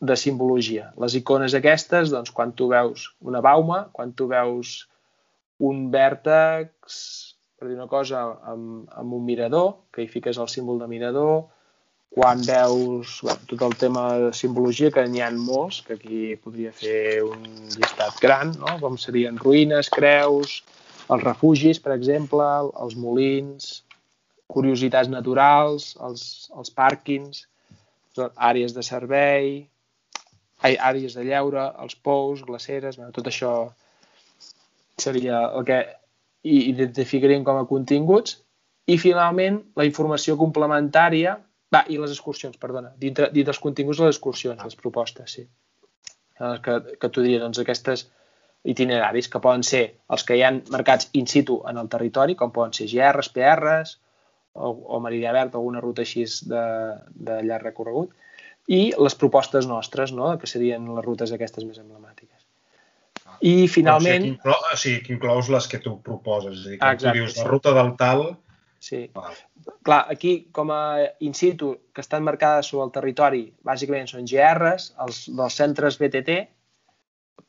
de simbologia. Les icones aquestes, doncs, quan tu veus una bauma, quan tu veus un vèrtex, per dir una cosa, amb, amb un mirador, que hi fiques el símbol de mirador, quan veus bueno, tot el tema de simbologia, que n'hi ha molts, que aquí podria fer un llistat gran, no? com serien ruïnes, creus, els refugis, per exemple, els molins, curiositats naturals, els, els pàrquings, àrees de servei, àrees de lleure, els pous, glaceres, bueno, tot això seria el que identificaríem com a continguts i finalment la informació complementària va, i les excursions, perdona. Dintre, dintre dels continguts de les excursions, les propostes, sí. Que, que tu diries, doncs, aquestes itineraris que poden ser els que hi han marcats in situ en el territori, com poden ser GRs, PRs, o, o Meridià Verd, alguna ruta així de, de llarg recorregut, i les propostes nostres, no? que serien les rutes aquestes més emblemàtiques. I finalment... O sigui, que, inclou, o sigui, que inclous les que tu proposes. És a dir, que Exacte, tu dius la ruta del tal... Sí. Val clar, aquí com a in situ que estan marcades sobre el territori, bàsicament són GRs, els dels centres BTT,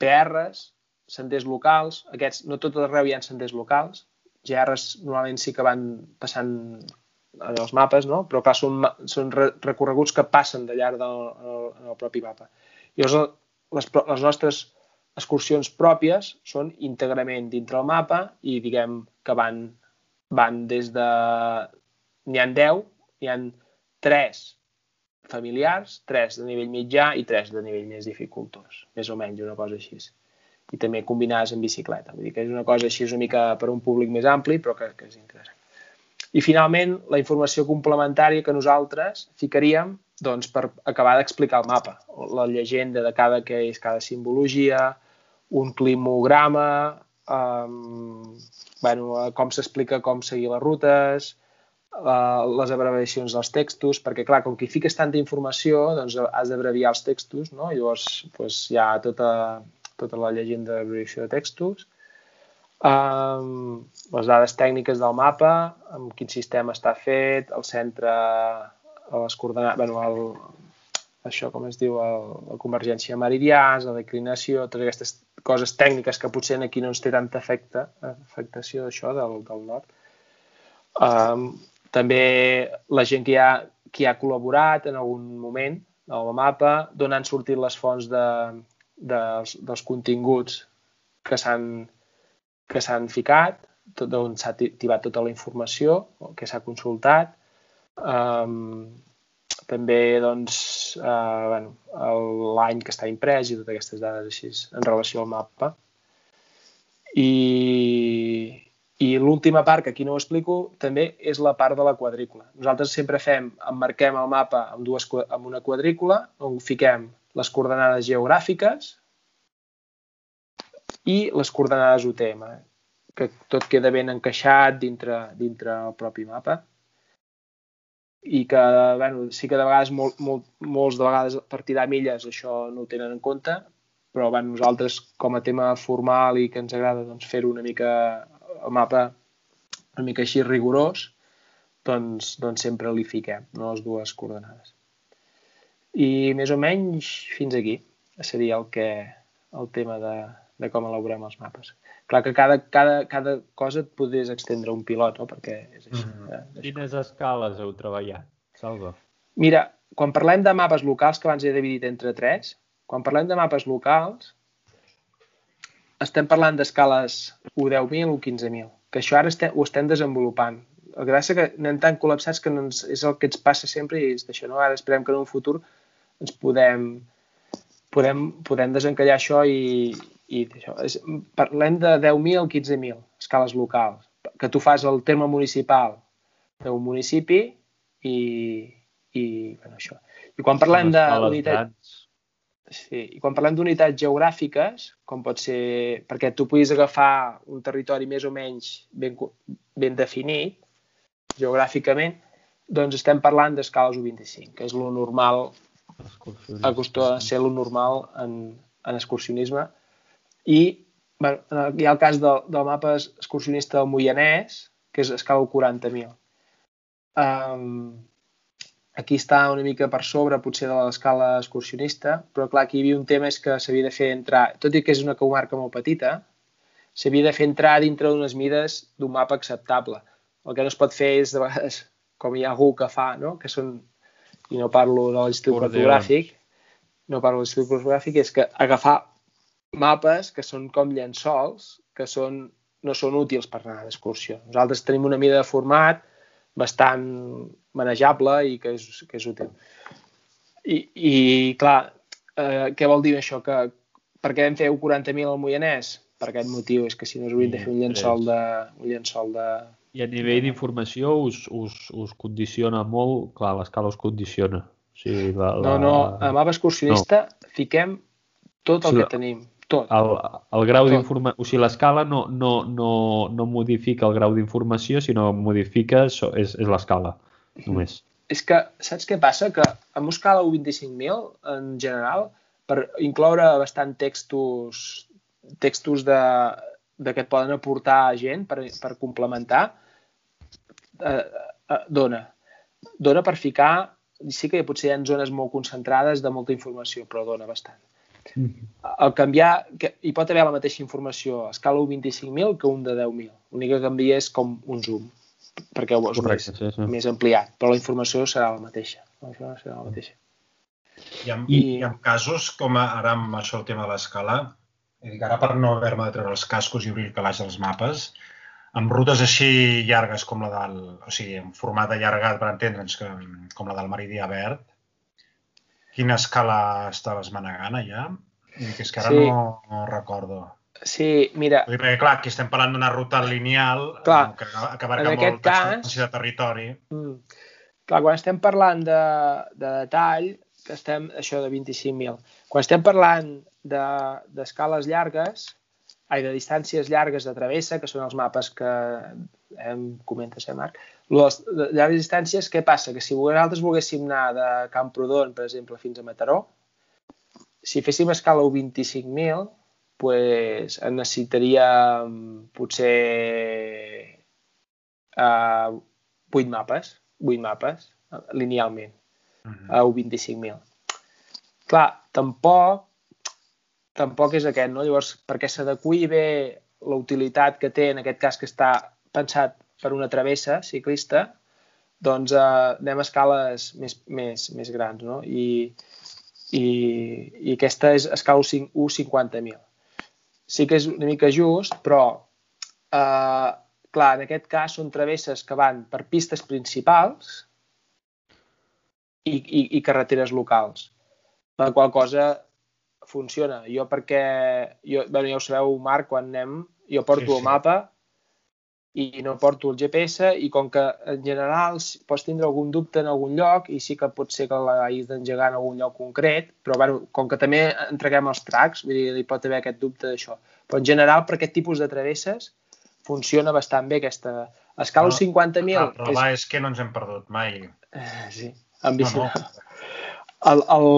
PRs, senders locals, aquests no tot arreu hi ha senders locals, GRs normalment sí que van passant en els mapes, no? però clar, són, són recorreguts que passen de llarg del, el, el propi mapa. I llavors les, les nostres excursions pròpies són íntegrament dintre el mapa i diguem que van, van des de n'hi han 10, n'hi han 3 familiars, 3 de nivell mitjà i 3 de nivell més dificultós, més o menys una cosa així. I també combinades amb bicicleta. Vull dir que és una cosa així una mica per un públic més ampli, però que, que és interessant. I finalment, la informació complementària que nosaltres ficaríem doncs, per acabar d'explicar el mapa, la llegenda de cada que és cada simbologia, un climograma, um, bueno, com s'explica com seguir les rutes, uh, les abreviacions dels textos, perquè, clar, com que hi fiques tanta informació, doncs has d'abreviar els textos, no? I llavors doncs, hi ha tota, tota la llegenda d'abreviació de textos. Um, les dades tècniques del mapa, amb quin sistema està fet, el centre, les coordenades, bueno, el, això com es diu, el, la convergència meridians, la declinació, totes aquestes coses tècniques que potser aquí no ens té tanta efecte, afectació d'això del, del nord. Um, també la gent que ha, que ha col·laborat en algun moment al mapa, d'on han sortit les fonts de, de, dels, dels continguts que s'han que s'han ficat, d'on s'ha activat tota la informació que s'ha consultat. Um, també doncs, uh, bueno, l'any que està imprès i totes aquestes dades així en relació al mapa. I, i l'última part, que aquí no ho explico, també és la part de la quadrícula. Nosaltres sempre fem, emmarquem el mapa amb, dues, amb una quadrícula on fiquem les coordenades geogràfiques i les coordenades UTM, que tot queda ben encaixat dintre, dintre el propi mapa. I que bueno, sí que de vegades molt, molt, molts de vegades per tirar milles això no ho tenen en compte. Però bueno, nosaltres com a tema formal i que ens agrada doncs, fer-ho una mica el mapa una mica així rigorós, doncs, doncs sempre li fiquem no, les dues coordenades. I més o menys fins aquí seria el que el tema de, de com elaborem els mapes. Clar que cada, cada, cada cosa et podries extendre un pilot, no? perquè és així. Mm -hmm. Quines escales heu treballat, Salva? Mira, quan parlem de mapes locals, que abans he dividit entre tres, quan parlem de mapes locals, estem parlant d'escales 1 10.000 o 15.000, que això ara estem, ho estem desenvolupant. El que passa que anem tan col·lapsats que no ens, és el que ens passa sempre i és d'això, no? Ara esperem que en un futur ens podem, podem, podem desencallar això i, i això. És, parlem de 10.000, 15.000 escales locals, que tu fas el terme municipal d'un municipi i, i bueno, això. I quan parlem d'unitats... Sí, i quan parlem d'unitats geogràfiques, com pot ser... Perquè tu puguis agafar un territori més o menys ben, ben definit, geogràficament, doncs estem parlant d'escales U25, que és lo normal, acostuma a ser lo normal en, en excursionisme. I bueno, hi ha el cas del, del mapa excursionista del Moianès, que és escala 40.000. Um, aquí està una mica per sobre potser de l'escala excursionista, però clar, aquí hi havia un tema és que s'havia de fer entrar, tot i que és una comarca molt petita, s'havia de fer entrar dintre d'unes mides d'un mapa acceptable. El que no es pot fer és, de vegades, com hi ha algú que fa, no? que són, i no parlo de l'Institut Cartogràfic, no parlo de l'Institut Cartogràfic, és que agafar mapes que són com llençols, que són, no són útils per anar d'excursió. Nosaltres tenim una mida de format bastant manejable i que és, que és útil. I, i clar, eh, què vol dir això? Que, per què vam fer 40.000 al Moianès? Per aquest motiu, és que si no us hauríem de fer un llençol de, un llençol de, i a nivell d'informació us, us, us condiciona molt, clar, l'escala us condiciona. O sigui, la, la... No, no, a mapa excursionista no. fiquem tot el sigui, que tenim, tot. El, el grau d'informació, o sigui, l'escala no, no, no, no modifica el grau d'informació, sinó modifica, és, és l'escala, només. És que, saps què passa? Que amb una escala 25.000, en general, per incloure bastant textos textos de, de que et poden aportar gent per, per complementar, eh, eh, dona. Dona per ficar, sí que potser hi ha zones molt concentrades de molta informació, però dona bastant. El canviar, que hi pot haver la mateixa informació a escala 25.000 que un de 10.000. L'únic que canvia és com un zoom, perquè ho veus Correcte, més, sí, sí. més ampliat, però la informació serà la mateixa. La informació serà la mateixa. I en, I... i en casos com ara amb això el tema de l'escala, ara per no haver-me de treure els cascos i obrir el calaix dels mapes, amb rutes així llargues com la del... O sigui, en format allargat, per entendre'ns, que, com la del Meridià Verd, quina escala estaves manegant allà? Que és que ara sí. no, no recordo. Sí, mira... Dir, perquè, clar, aquí estem parlant d'una ruta lineal clar, que, que abarca molt cas, de territori. Mm, clar, quan estem parlant de, de detall, que estem això de 25.000. Quan estem parlant d'escales de, llargues, ai, de distàncies llargues de travessa, que són els mapes que hem comentat, eh, Marc? Les de llargues distàncies, què passa? Que si nosaltres volguéssim anar de Camprodon, per exemple, fins a Mataró, si féssim escala 25.000, pues, necessitaríem potser uh, 8 mapes, 8 mapes, linealment, uh -huh. a 25.000. Clar, tampoc tampoc és aquest, no? Llavors, perquè s'adequi bé la utilitat que té, en aquest cas que està pensat per una travessa ciclista, doncs eh, anem a escales més, més, més grans, no? I, i, i aquesta és escala 150.000. Sí que és una mica just, però eh, clar, en aquest cas són travesses que van per pistes principals i, i, i carreteres locals, la qual cosa funciona. Jo perquè, jo, bueno, ja ho sabeu, Marc, quan anem, jo porto sí, sí. el mapa i no porto el GPS i com que en general pots tindre algun dubte en algun lloc i sí que pot ser que l'hagis d'engegar en algun lloc concret, però bueno, com que també entreguem els tracks, vull dir, hi pot haver aquest dubte d'això. Però en general, per aquest tipus de travesses, funciona bastant bé aquesta... Escala no, 50.000... El problema és... és que no ens hem perdut mai. Eh, sí, amb bici. No, no. El, el,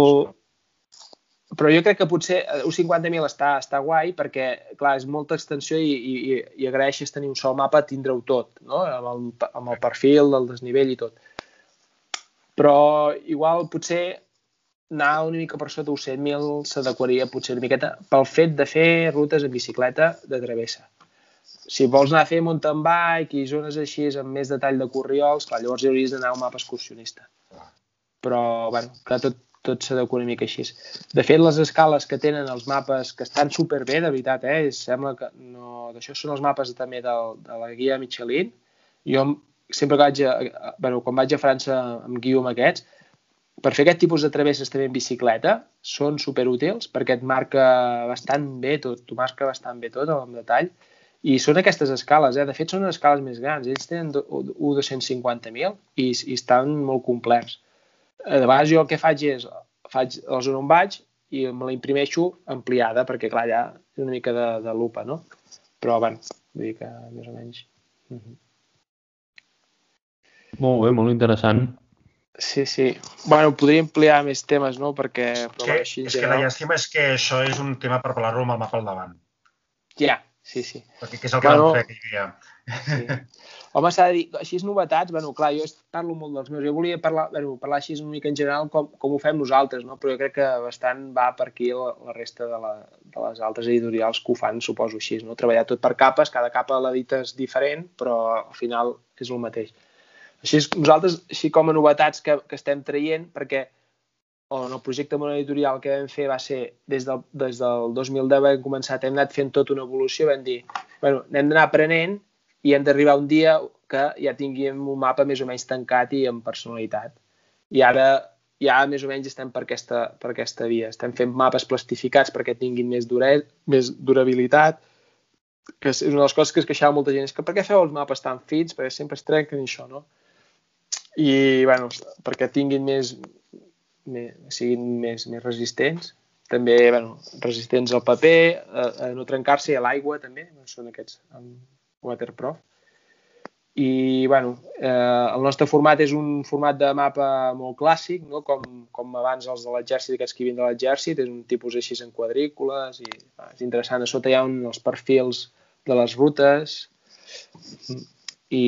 però jo crec que potser eh, un 50.000 està, està guai perquè, clar, és molta extensió i, i, i agraeixes tenir un sol mapa, tindre-ho tot, no? amb, el, amb el perfil, el desnivell i tot. Però igual potser anar una mica per sota 100.000 s'adequaria potser una miqueta pel fet de fer rutes en bicicleta de travessa. Si vols anar a fer mountain bike i zones així amb més detall de corriols, clar, llavors hi hauries d'anar a un mapa excursionista. Però, bueno, que tot, tot s'adequa una mica així. De fet, les escales que tenen els mapes, que estan superbé, de veritat, eh? sembla que no... D'això són els mapes també del, de la guia Michelin. Jo sempre que vaig a, bueno, quan vaig a França em guio amb aquests, per fer aquest tipus de travesses també en bicicleta són superútils perquè et marca bastant bé tot, t'ho marca bastant bé tot en detall i són aquestes escales, eh? de fet són escales més grans, ells tenen 1.250.000 i, i estan molt complets. De vegades jo el que faig és, faig la zona on vaig i me la imprimeixo ampliada perquè clar, ja és una mica de, de lupa, no? Però, bueno, vull dir que més o menys... Uh -huh. Molt bé, molt interessant. Sí, sí. Bueno, podria ampliar més temes, no? Perquè... Però, que, així, és general... que la llàstima és que això és un tema per parlar-ho amb el mapa al davant. Ja, sí, sí. Perquè què és el que bueno, vam fer aquell dia? Sí. Home, s'ha de dir, així és novetats, bueno, clar, jo parlo molt dels meus, jo volia parlar, bueno, parlar així una mica en general com, com ho fem nosaltres, no? però jo crec que bastant va per aquí la, la resta de, la, de les altres editorials que ho fan, suposo així, no? treballar tot per capes, cada capa l'edites diferent, però al final és el mateix. Així, nosaltres, així com a novetats que, que estem traient, perquè o en el projecte Editorial que vam fer va ser des del, des del 2010 hem començat, hem anat fent tota una evolució, vam dir, bueno, hem d'anar aprenent i hem d'arribar un dia que ja tinguem un mapa més o menys tancat i amb personalitat. I ara ja més o menys estem per aquesta, per aquesta via. Estem fent mapes plastificats perquè tinguin més, dure, més durabilitat, que és una de les coses que es queixava molta gent, és que per què feu els mapes tan fins? Perquè sempre es trenquen això, no? i bueno, perquè tinguin més, més siguin més, més resistents també bueno, resistents al paper a, a no trencar-se a l'aigua també són aquests amb waterproof i bueno, eh, el nostre format és un format de mapa molt clàssic, no? com, com abans els de l'exèrcit, aquests que vinen de l'exèrcit, és un tipus així en quadrícules i va, és interessant. A sota hi ha un, els perfils de les rutes i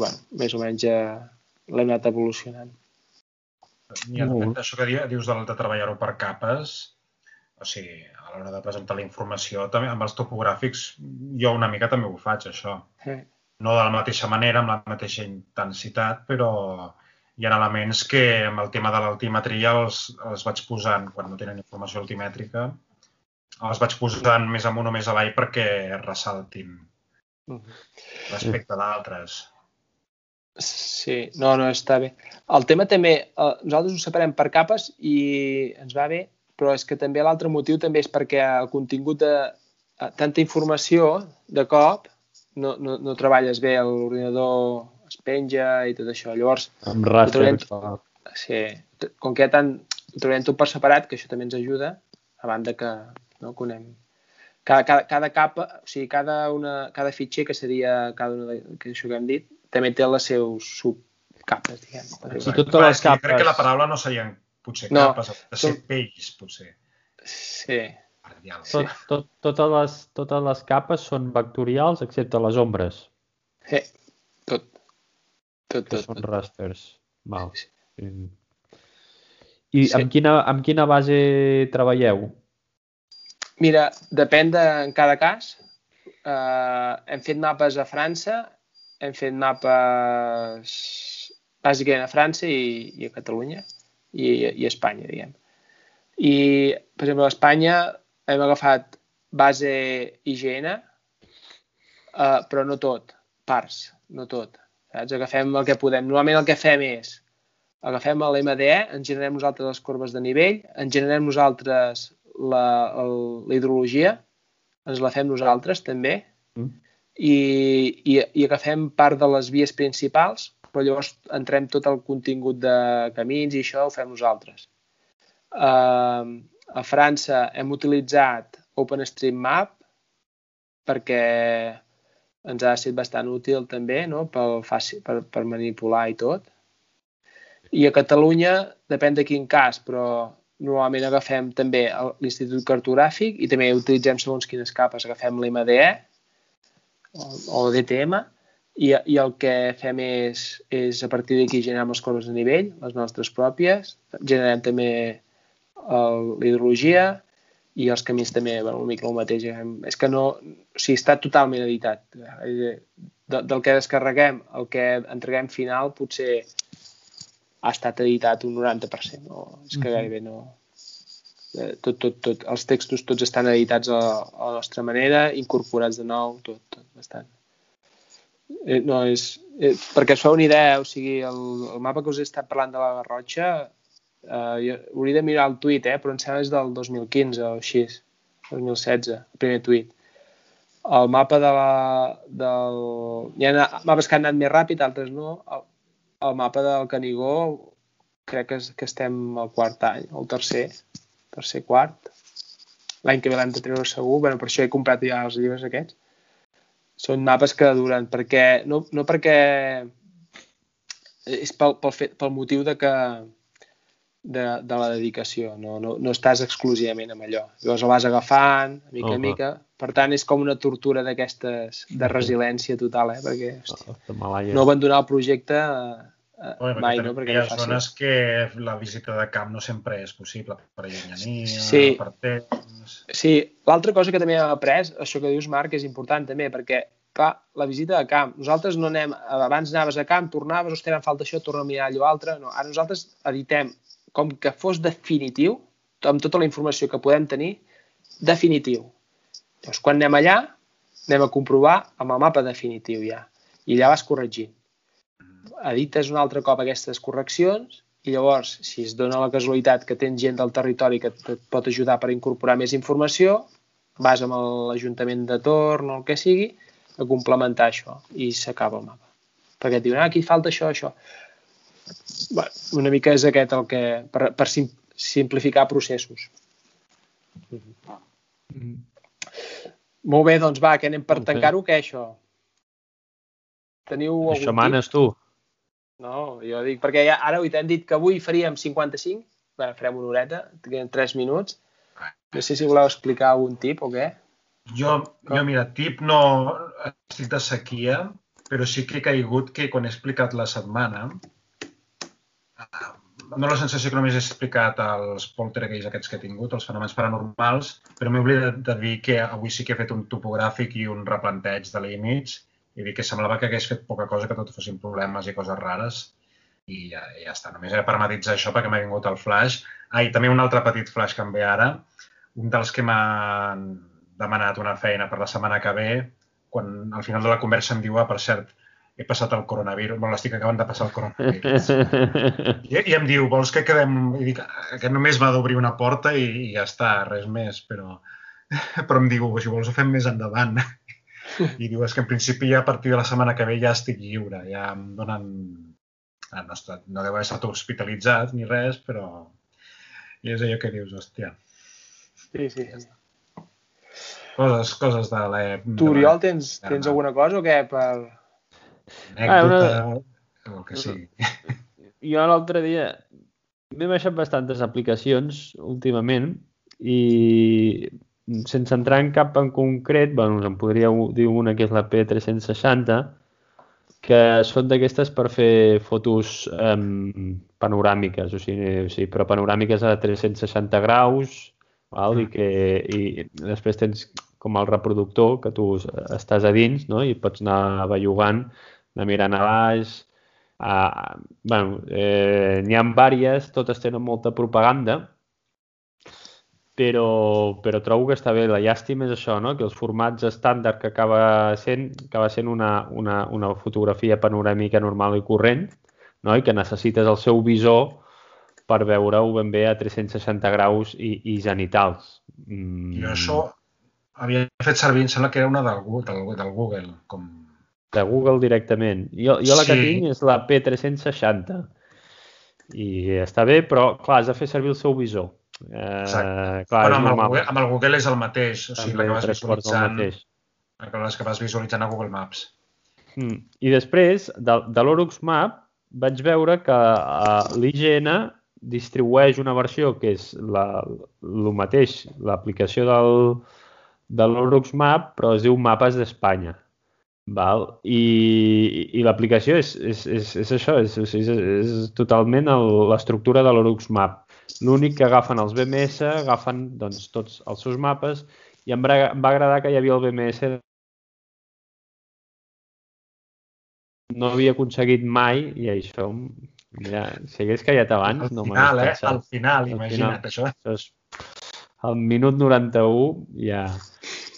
bueno, més o menys eh, l'hem anat evolucionant. I això que dius de, de treballar-ho per capes, o sigui, a l'hora de presentar la informació, també amb els topogràfics, jo una mica també ho faig, això. Sí. No de la mateixa manera, amb la mateixa intensitat, però hi ha elements que amb el tema de l'altimetria els, els vaig posant, quan no tenen informació altimètrica, els vaig posant més amunt o més avall perquè ressaltin mm. respecte d'altres. Sí, no, no, està bé. El tema també, eh, nosaltres ho separem per capes i ens va bé, però és que també l'altre motiu també és perquè el contingut de eh, tanta informació de cop no, no, no treballes bé, l'ordinador es penja i tot això. Llavors, amb raster, sí, com que ja tant, ho trobarem tot per separat, que això també ens ajuda, a banda que, no, que anem, cada, cada, cada capa, o sigui, cada, una, cada fitxer que seria cada una de, que això que hem dit, també té les seus subcapes, diguem. Sí, totes les capes... Crec que la paraula no serien potser no, capes, de ser tot... pells, potser. Sí. Tot, tot, totes, les, totes les capes són vectorials excepte les ombres. Sí, tot. Tot, tot. són tot. rasters. Val. Sí. I sí. amb, quina, amb quina base treballeu? Mira, depèn de, en cada cas. Uh, hem fet mapes a França hem fet mapes bàsicament a França i, i a Catalunya i, i Espanya, diguem. I, per exemple, a Espanya hem agafat base IGN, uh, però no tot, parts, no tot. Saps? Agafem el que podem. Normalment el que fem és agafem l'MDE, en generem nosaltres les corbes de nivell, en generem nosaltres la, el, la hidrologia, ens la fem nosaltres també, mm i, i, i agafem part de les vies principals, però llavors entrem tot el contingut de camins i això ho fem nosaltres. Uh, a França hem utilitzat OpenStreetMap perquè ens ha estat bastant útil també no? per, fàcil, per, per manipular i tot. I a Catalunya, depèn de quin cas, però normalment agafem també l'Institut Cartogràfic i també utilitzem segons quines capes. Agafem l'MDE, o, DTM i, i el que fem és, és a partir d'aquí generar les corbes de nivell, les nostres pròpies, generem també la hidrologia i els camins també, bueno, una mica el mateix. És que no... O sigui, està totalment editat. De, del que descarreguem, el que entreguem final, potser ha estat editat un 90%. No? És que gairebé no... Eh, tot, tot, tot, els textos tots estan editats a, a la nostra manera, incorporats de nou, tot, tot bastant. Eh, no, és, eh, perquè es fa una idea, o sigui, el, el mapa que us he estat parlant de la Garrotxa Uh, jo hauria de mirar el tuit, eh? però em sembla és del 2015 o així, 2016, el primer tuit. El mapa de la... Del... Hi ha mapes que han anat més ràpid, altres no. El, el mapa del Canigó crec que, és, que estem al quart any, el tercer, tercer quart. L'any que ve l'hem de treure segur, bueno, per això he comprat ja els llibres aquests. Són mapes que duren, perquè, no, no perquè és pel, pel, fet, pel motiu de que de, de la dedicació, no, no, no estàs exclusivament amb allò. Llavors el vas agafant, mica uh -huh. mica, per tant és com una tortura d'aquestes de resiliència total, eh? perquè hòstia, no abandonar el projecte Oi, mai, no? Perquè hi ha zones que la visita de camp no sempre és possible per llunyania, sí. per temps... Sí, l'altra cosa que també hem après, això que dius, Marc, és important també, perquè clar, la visita de camp. Nosaltres no anem, abans anaves a camp, tornaves, ostres, em falta això, torna a mirar allò altre. No, ara nosaltres editem com que fos definitiu, amb tota la informació que podem tenir, definitiu. Llavors, quan anem allà, anem a comprovar amb el mapa definitiu ja. I allà vas corregint. Edites un altre cop aquestes correccions i llavors, si es dona la casualitat que tens gent del territori que et pot ajudar per incorporar més informació, vas amb l'Ajuntament de torn o el que sigui, a complementar això i s'acaba el mapa. Perquè et diuen, ah, aquí falta això, això. Bé, una mica és aquest el que... per, per sim, simplificar processos. Mm -hmm. Molt bé, doncs va, que anem per tancar-ho, què, això? Teniu algun Això manes tu. No, jo dic, perquè ja, ara hem dit que avui faríem 55, bé, farem una horeta, en 3 minuts. No sé si voleu explicar algun tip o què. Jo, jo mira, tip no estic de sequia, però sí que he caigut que quan he explicat la setmana eh, no la sensació que només he explicat els poltergeists aquests que he tingut, els fenòmens paranormals, però m'he oblidat de dir que avui sí que he fet un topogràfic i un replanteig de límits i dir que semblava que hagués fet poca cosa, que tot fossin problemes i coses rares i ja, ja està. Només he de això perquè m'ha vingut el flash. Ah, i també un altre petit flash que em ve ara. Un dels que m'han demanat una feina per la setmana que ve, quan al final de la conversa em diu, ah, per cert, he passat el coronavirus, bueno, l'estic acabant de passar el coronavirus. I, I em diu, vols que quedem... I dic, aquest només va d'obrir una porta i, i ja està, res més, però, però em diu, si vols ho fem més endavant. I diu, és que en principi ja a partir de la setmana que ve ja estic lliure, ja em donen... Ah, no, està, no deu haver estat hospitalitzat ni res, però... I és allò que dius, hòstia. Sí, sí. Ja està. Coses, coses de l'època. Tu, Oriol, tens, tens alguna cosa o què? Per... Anècdota, ah, una... o que sigui. Jo l'altre dia m'he baixat bastantes aplicacions últimament i sense entrar en cap en concret, bueno, em podria dir una que és la P360, que són d'aquestes per fer fotos um, panoràmiques, o sigui, o sigui, però panoràmiques a 360 graus, val? I, que, i després tens com el reproductor que tu estàs a dins no? i pots anar bellugant, anar mirant a baix. Uh, bueno, eh, N'hi ha vàries, totes tenen molta propaganda, però, però trobo que està bé. La llàstima és això, no? que els formats estàndard que acaba sent, acaba sent una, una, una fotografia panoràmica normal i corrent, no? i que necessites el seu visor per veure-ho ben bé a 360 graus i, i genitals. Mm. Jo això havia fet servir, em sembla que era una del, del, del Google. Com... De Google directament. Jo, jo la sí. que tinc és la P360 i està bé, però clar, has de fer servir el seu visor. Eh, Clar, bueno, amb, el Google, amb el Google és el mateix, o sigui, la que vas visualitzant, vas visualitzant a Google Maps. Mm. I després, de, de l'Orux Map, vaig veure que uh, l'IGN distribueix una versió que és la, el mateix, l'aplicació del, de l'Orux Map, però es diu Mapes d'Espanya. Val? I, i l'aplicació és, és, és, és això, és, és, és totalment l'estructura de l'Orux Map. L'únic que agafen els BMS, agafen doncs, tots els seus mapes, i em va, em va agradar que hi havia el BMS no havia aconseguit mai, i això Mira, si hagués callat abans, al no final, eh? Al final, imagina't, això. això és... Al minut 91 ja...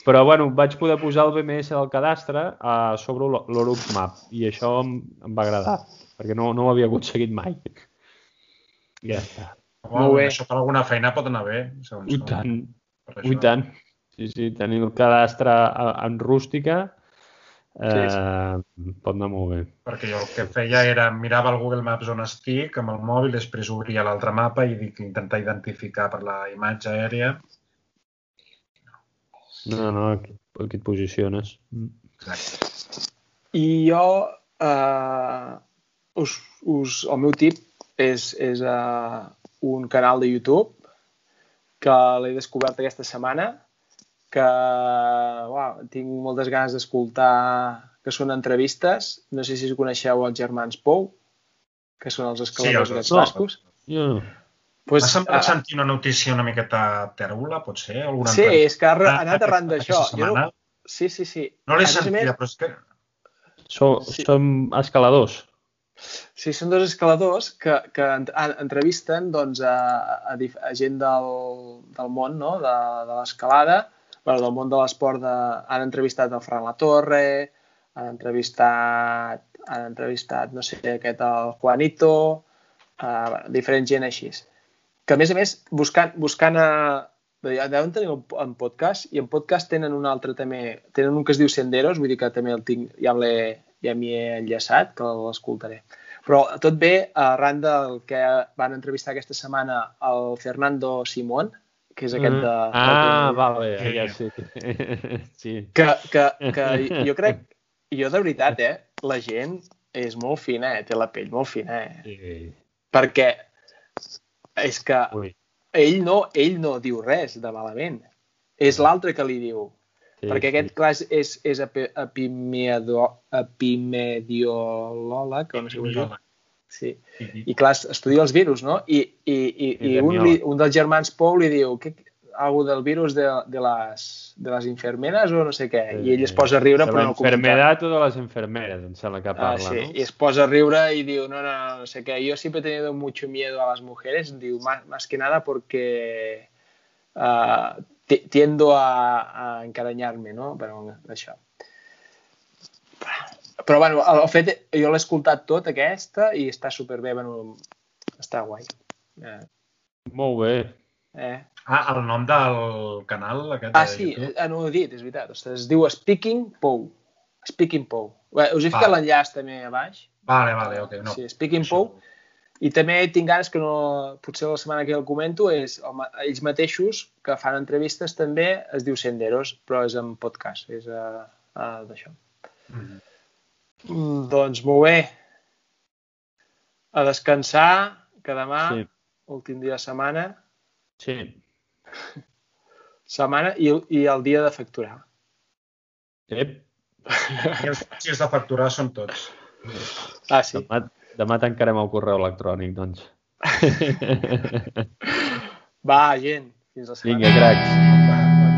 Però, bueno, vaig poder posar el BMS del cadastre a sobre l'Orux Map i això em, em va agradar, perquè no, no ho havia aconseguit mai. Ja està. Home, Molt bé. Això per alguna feina pot anar bé. Segons I tant, i tant. Sí, sí, tenir el cadastre a- en rústica eh, Sí, pot anar molt bé. Perquè jo el que feia era mirava el Google Maps on estic amb el mòbil, després obria l'altre mapa i dic, intentar identificar per la imatge aèria. No, no, aquí, aquí et posiciones. Mm. Exacte. I jo, eh, us, us, el meu tip és, és uh, un canal de YouTube que l'he descobert aquesta setmana, que uau, tinc moltes ganes d'escoltar, que són entrevistes. No sé si coneixeu els germans Pou, que són els escaladors els sí, dos. bascos. Jo, Pues, M'ha semblat ah, sentir una notícia una miqueta tèrbola, potser? Alguna sí, entrevista és que ha ha anat arran d'això. no, sí, sí, sí. No l'he sentida, més- però és que... so, Sí. som escaladors. Sí, són dos escaladors que, que en- en- entrevisten doncs, a, a, a gent del, del món no? de, de l'escalada, bueno, del món de l'esport. De... Han entrevistat el Fran Latorre, han entrevistat, han entrevistat no sé, aquest, el Juanito, uh, diferent gent així. Que, a més a més, buscant, buscant a, deuen tenir un, un podcast i en podcast tenen un altre també, tenen un que es diu Senderos, vull dir que també el tinc, ja l'he ja m'hi he enllaçat, que l'escoltaré. Però tot bé arran del que van entrevistar aquesta setmana el Fernando Simón, que és aquest de... Ah, del- vale, Sí. ja sí. sí. que, que, que jo crec, jo de veritat, eh, la gent és molt fina, eh, té la pell molt fina, eh, sí. perquè és que Ui, ell no, ell no diu res de malament. És l'altre que li diu. Sí, perquè aquest, clar, és, és, epimediolòleg, o no sé com es diu. Sí. I, I clar, estudia els virus, no? I, i, i, i un, li, un dels germans Pou li diu que, algo del virus de, de, les, de les infermeres o no sé què, i ell es posa a riure però no ho comenta. enfermedad o de les enfermeres, em sembla que Ah, parla, sí, no? y es posa a riure y digo, no, no, no, no sé qué, yo siempre he tenido mucho miedo a las mujeres, digo, más, más que nada porque uh, tiendo a, a encarañar-me, no? Però això. Però, bueno, el fet, jo l'he escoltat tot, aquesta, i està superbé, bueno, està guai. Eh, Molt bé. eh. Ah, el nom del canal aquest Ah, de sí, eh, no ho he dit, és veritat. Ostres, es diu Speaking Pou. Speaking Pou. Bé, us he ficat l'enllaç també a baix. Vale, vale, ok. No. Sí, Speaking Això- Pou. I també tinc ganes que no, potser la setmana que el comento, és el, ells mateixos que fan entrevistes també, es diu Senderos, però és en podcast, és uh, uh, d'això. Mhm. Mm, doncs molt bé. A descansar, que demà, Sí. últim dia de setmana, Sí. setmana i, i el dia de facturar. Ep, I els dies de facturar són tots. Ah, sí. demà, demà tancarem el correu electrònic, doncs. Va, gent, fins la setmana. Vinga, cracs,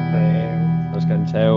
Adéu. descanseu.